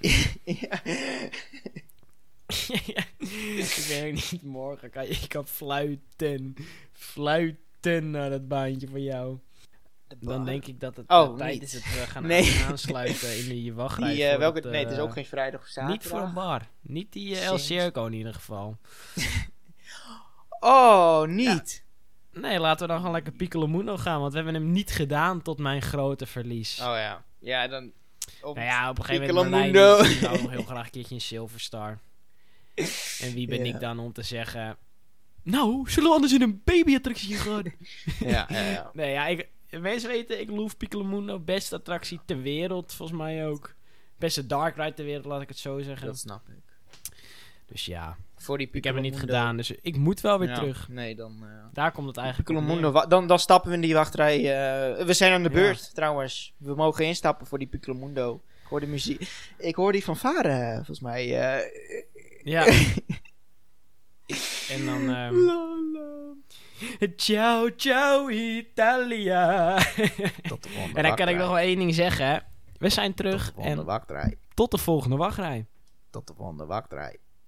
ja. ik weet niet, morgen kan je kan fluiten. Fluiten naar dat baantje van jou. Dan denk ik dat het Oh, tijd is dat we gaan Nee. aansluiten in die wachtrij. Die, eh, welke, het, nee, het is eh, ook geen vrijdag of zaterdag. Niet voor een bar. Niet die eh, El Circo in ieder geval. Oh, niet. Nee, laten we dan gewoon lekker Piccolo Mundo gaan. Want we hebben hem niet gedaan tot mijn grote verlies. Oh ja. Ja, dan... Op nou ja, op een gegeven moment Mundo. Marlijn, wou nog heel graag een keertje een Silverstar. En wie ben Ja. ik dan om te zeggen... Nou, zullen we anders in een babyattractie gaan? ja, ja, ja. nee, ja, ik, mensen weten, ik loof Piccolo Mundo. Beste attractie ter wereld, volgens mij ook. Beste dark ride ter wereld, laat ik het zo zeggen. Dat snap ik. Dus ja, Voor die ik heb het niet Mundo. gedaan. Dus ik moet wel weer Ja, terug. Nee, dan... eh Daar komt het eigenlijk Piccolo. Mundo, dan, dan stappen we in die wachtrij. eh, we zijn aan de Ja. beurt trouwens. We mogen instappen voor die Piccolo Mundo. Ik hoor die muziek. Ik hoor die van Varen, volgens mij. eh. Ja. en dan... ehm, Ciao, ciao, Italia. Tot de volgende en dan kan ik nog wel één ding zeggen. We zijn Tot de terug volgende en wachtrij. tot de volgende wachtrij. Tot de volgende wachtrij.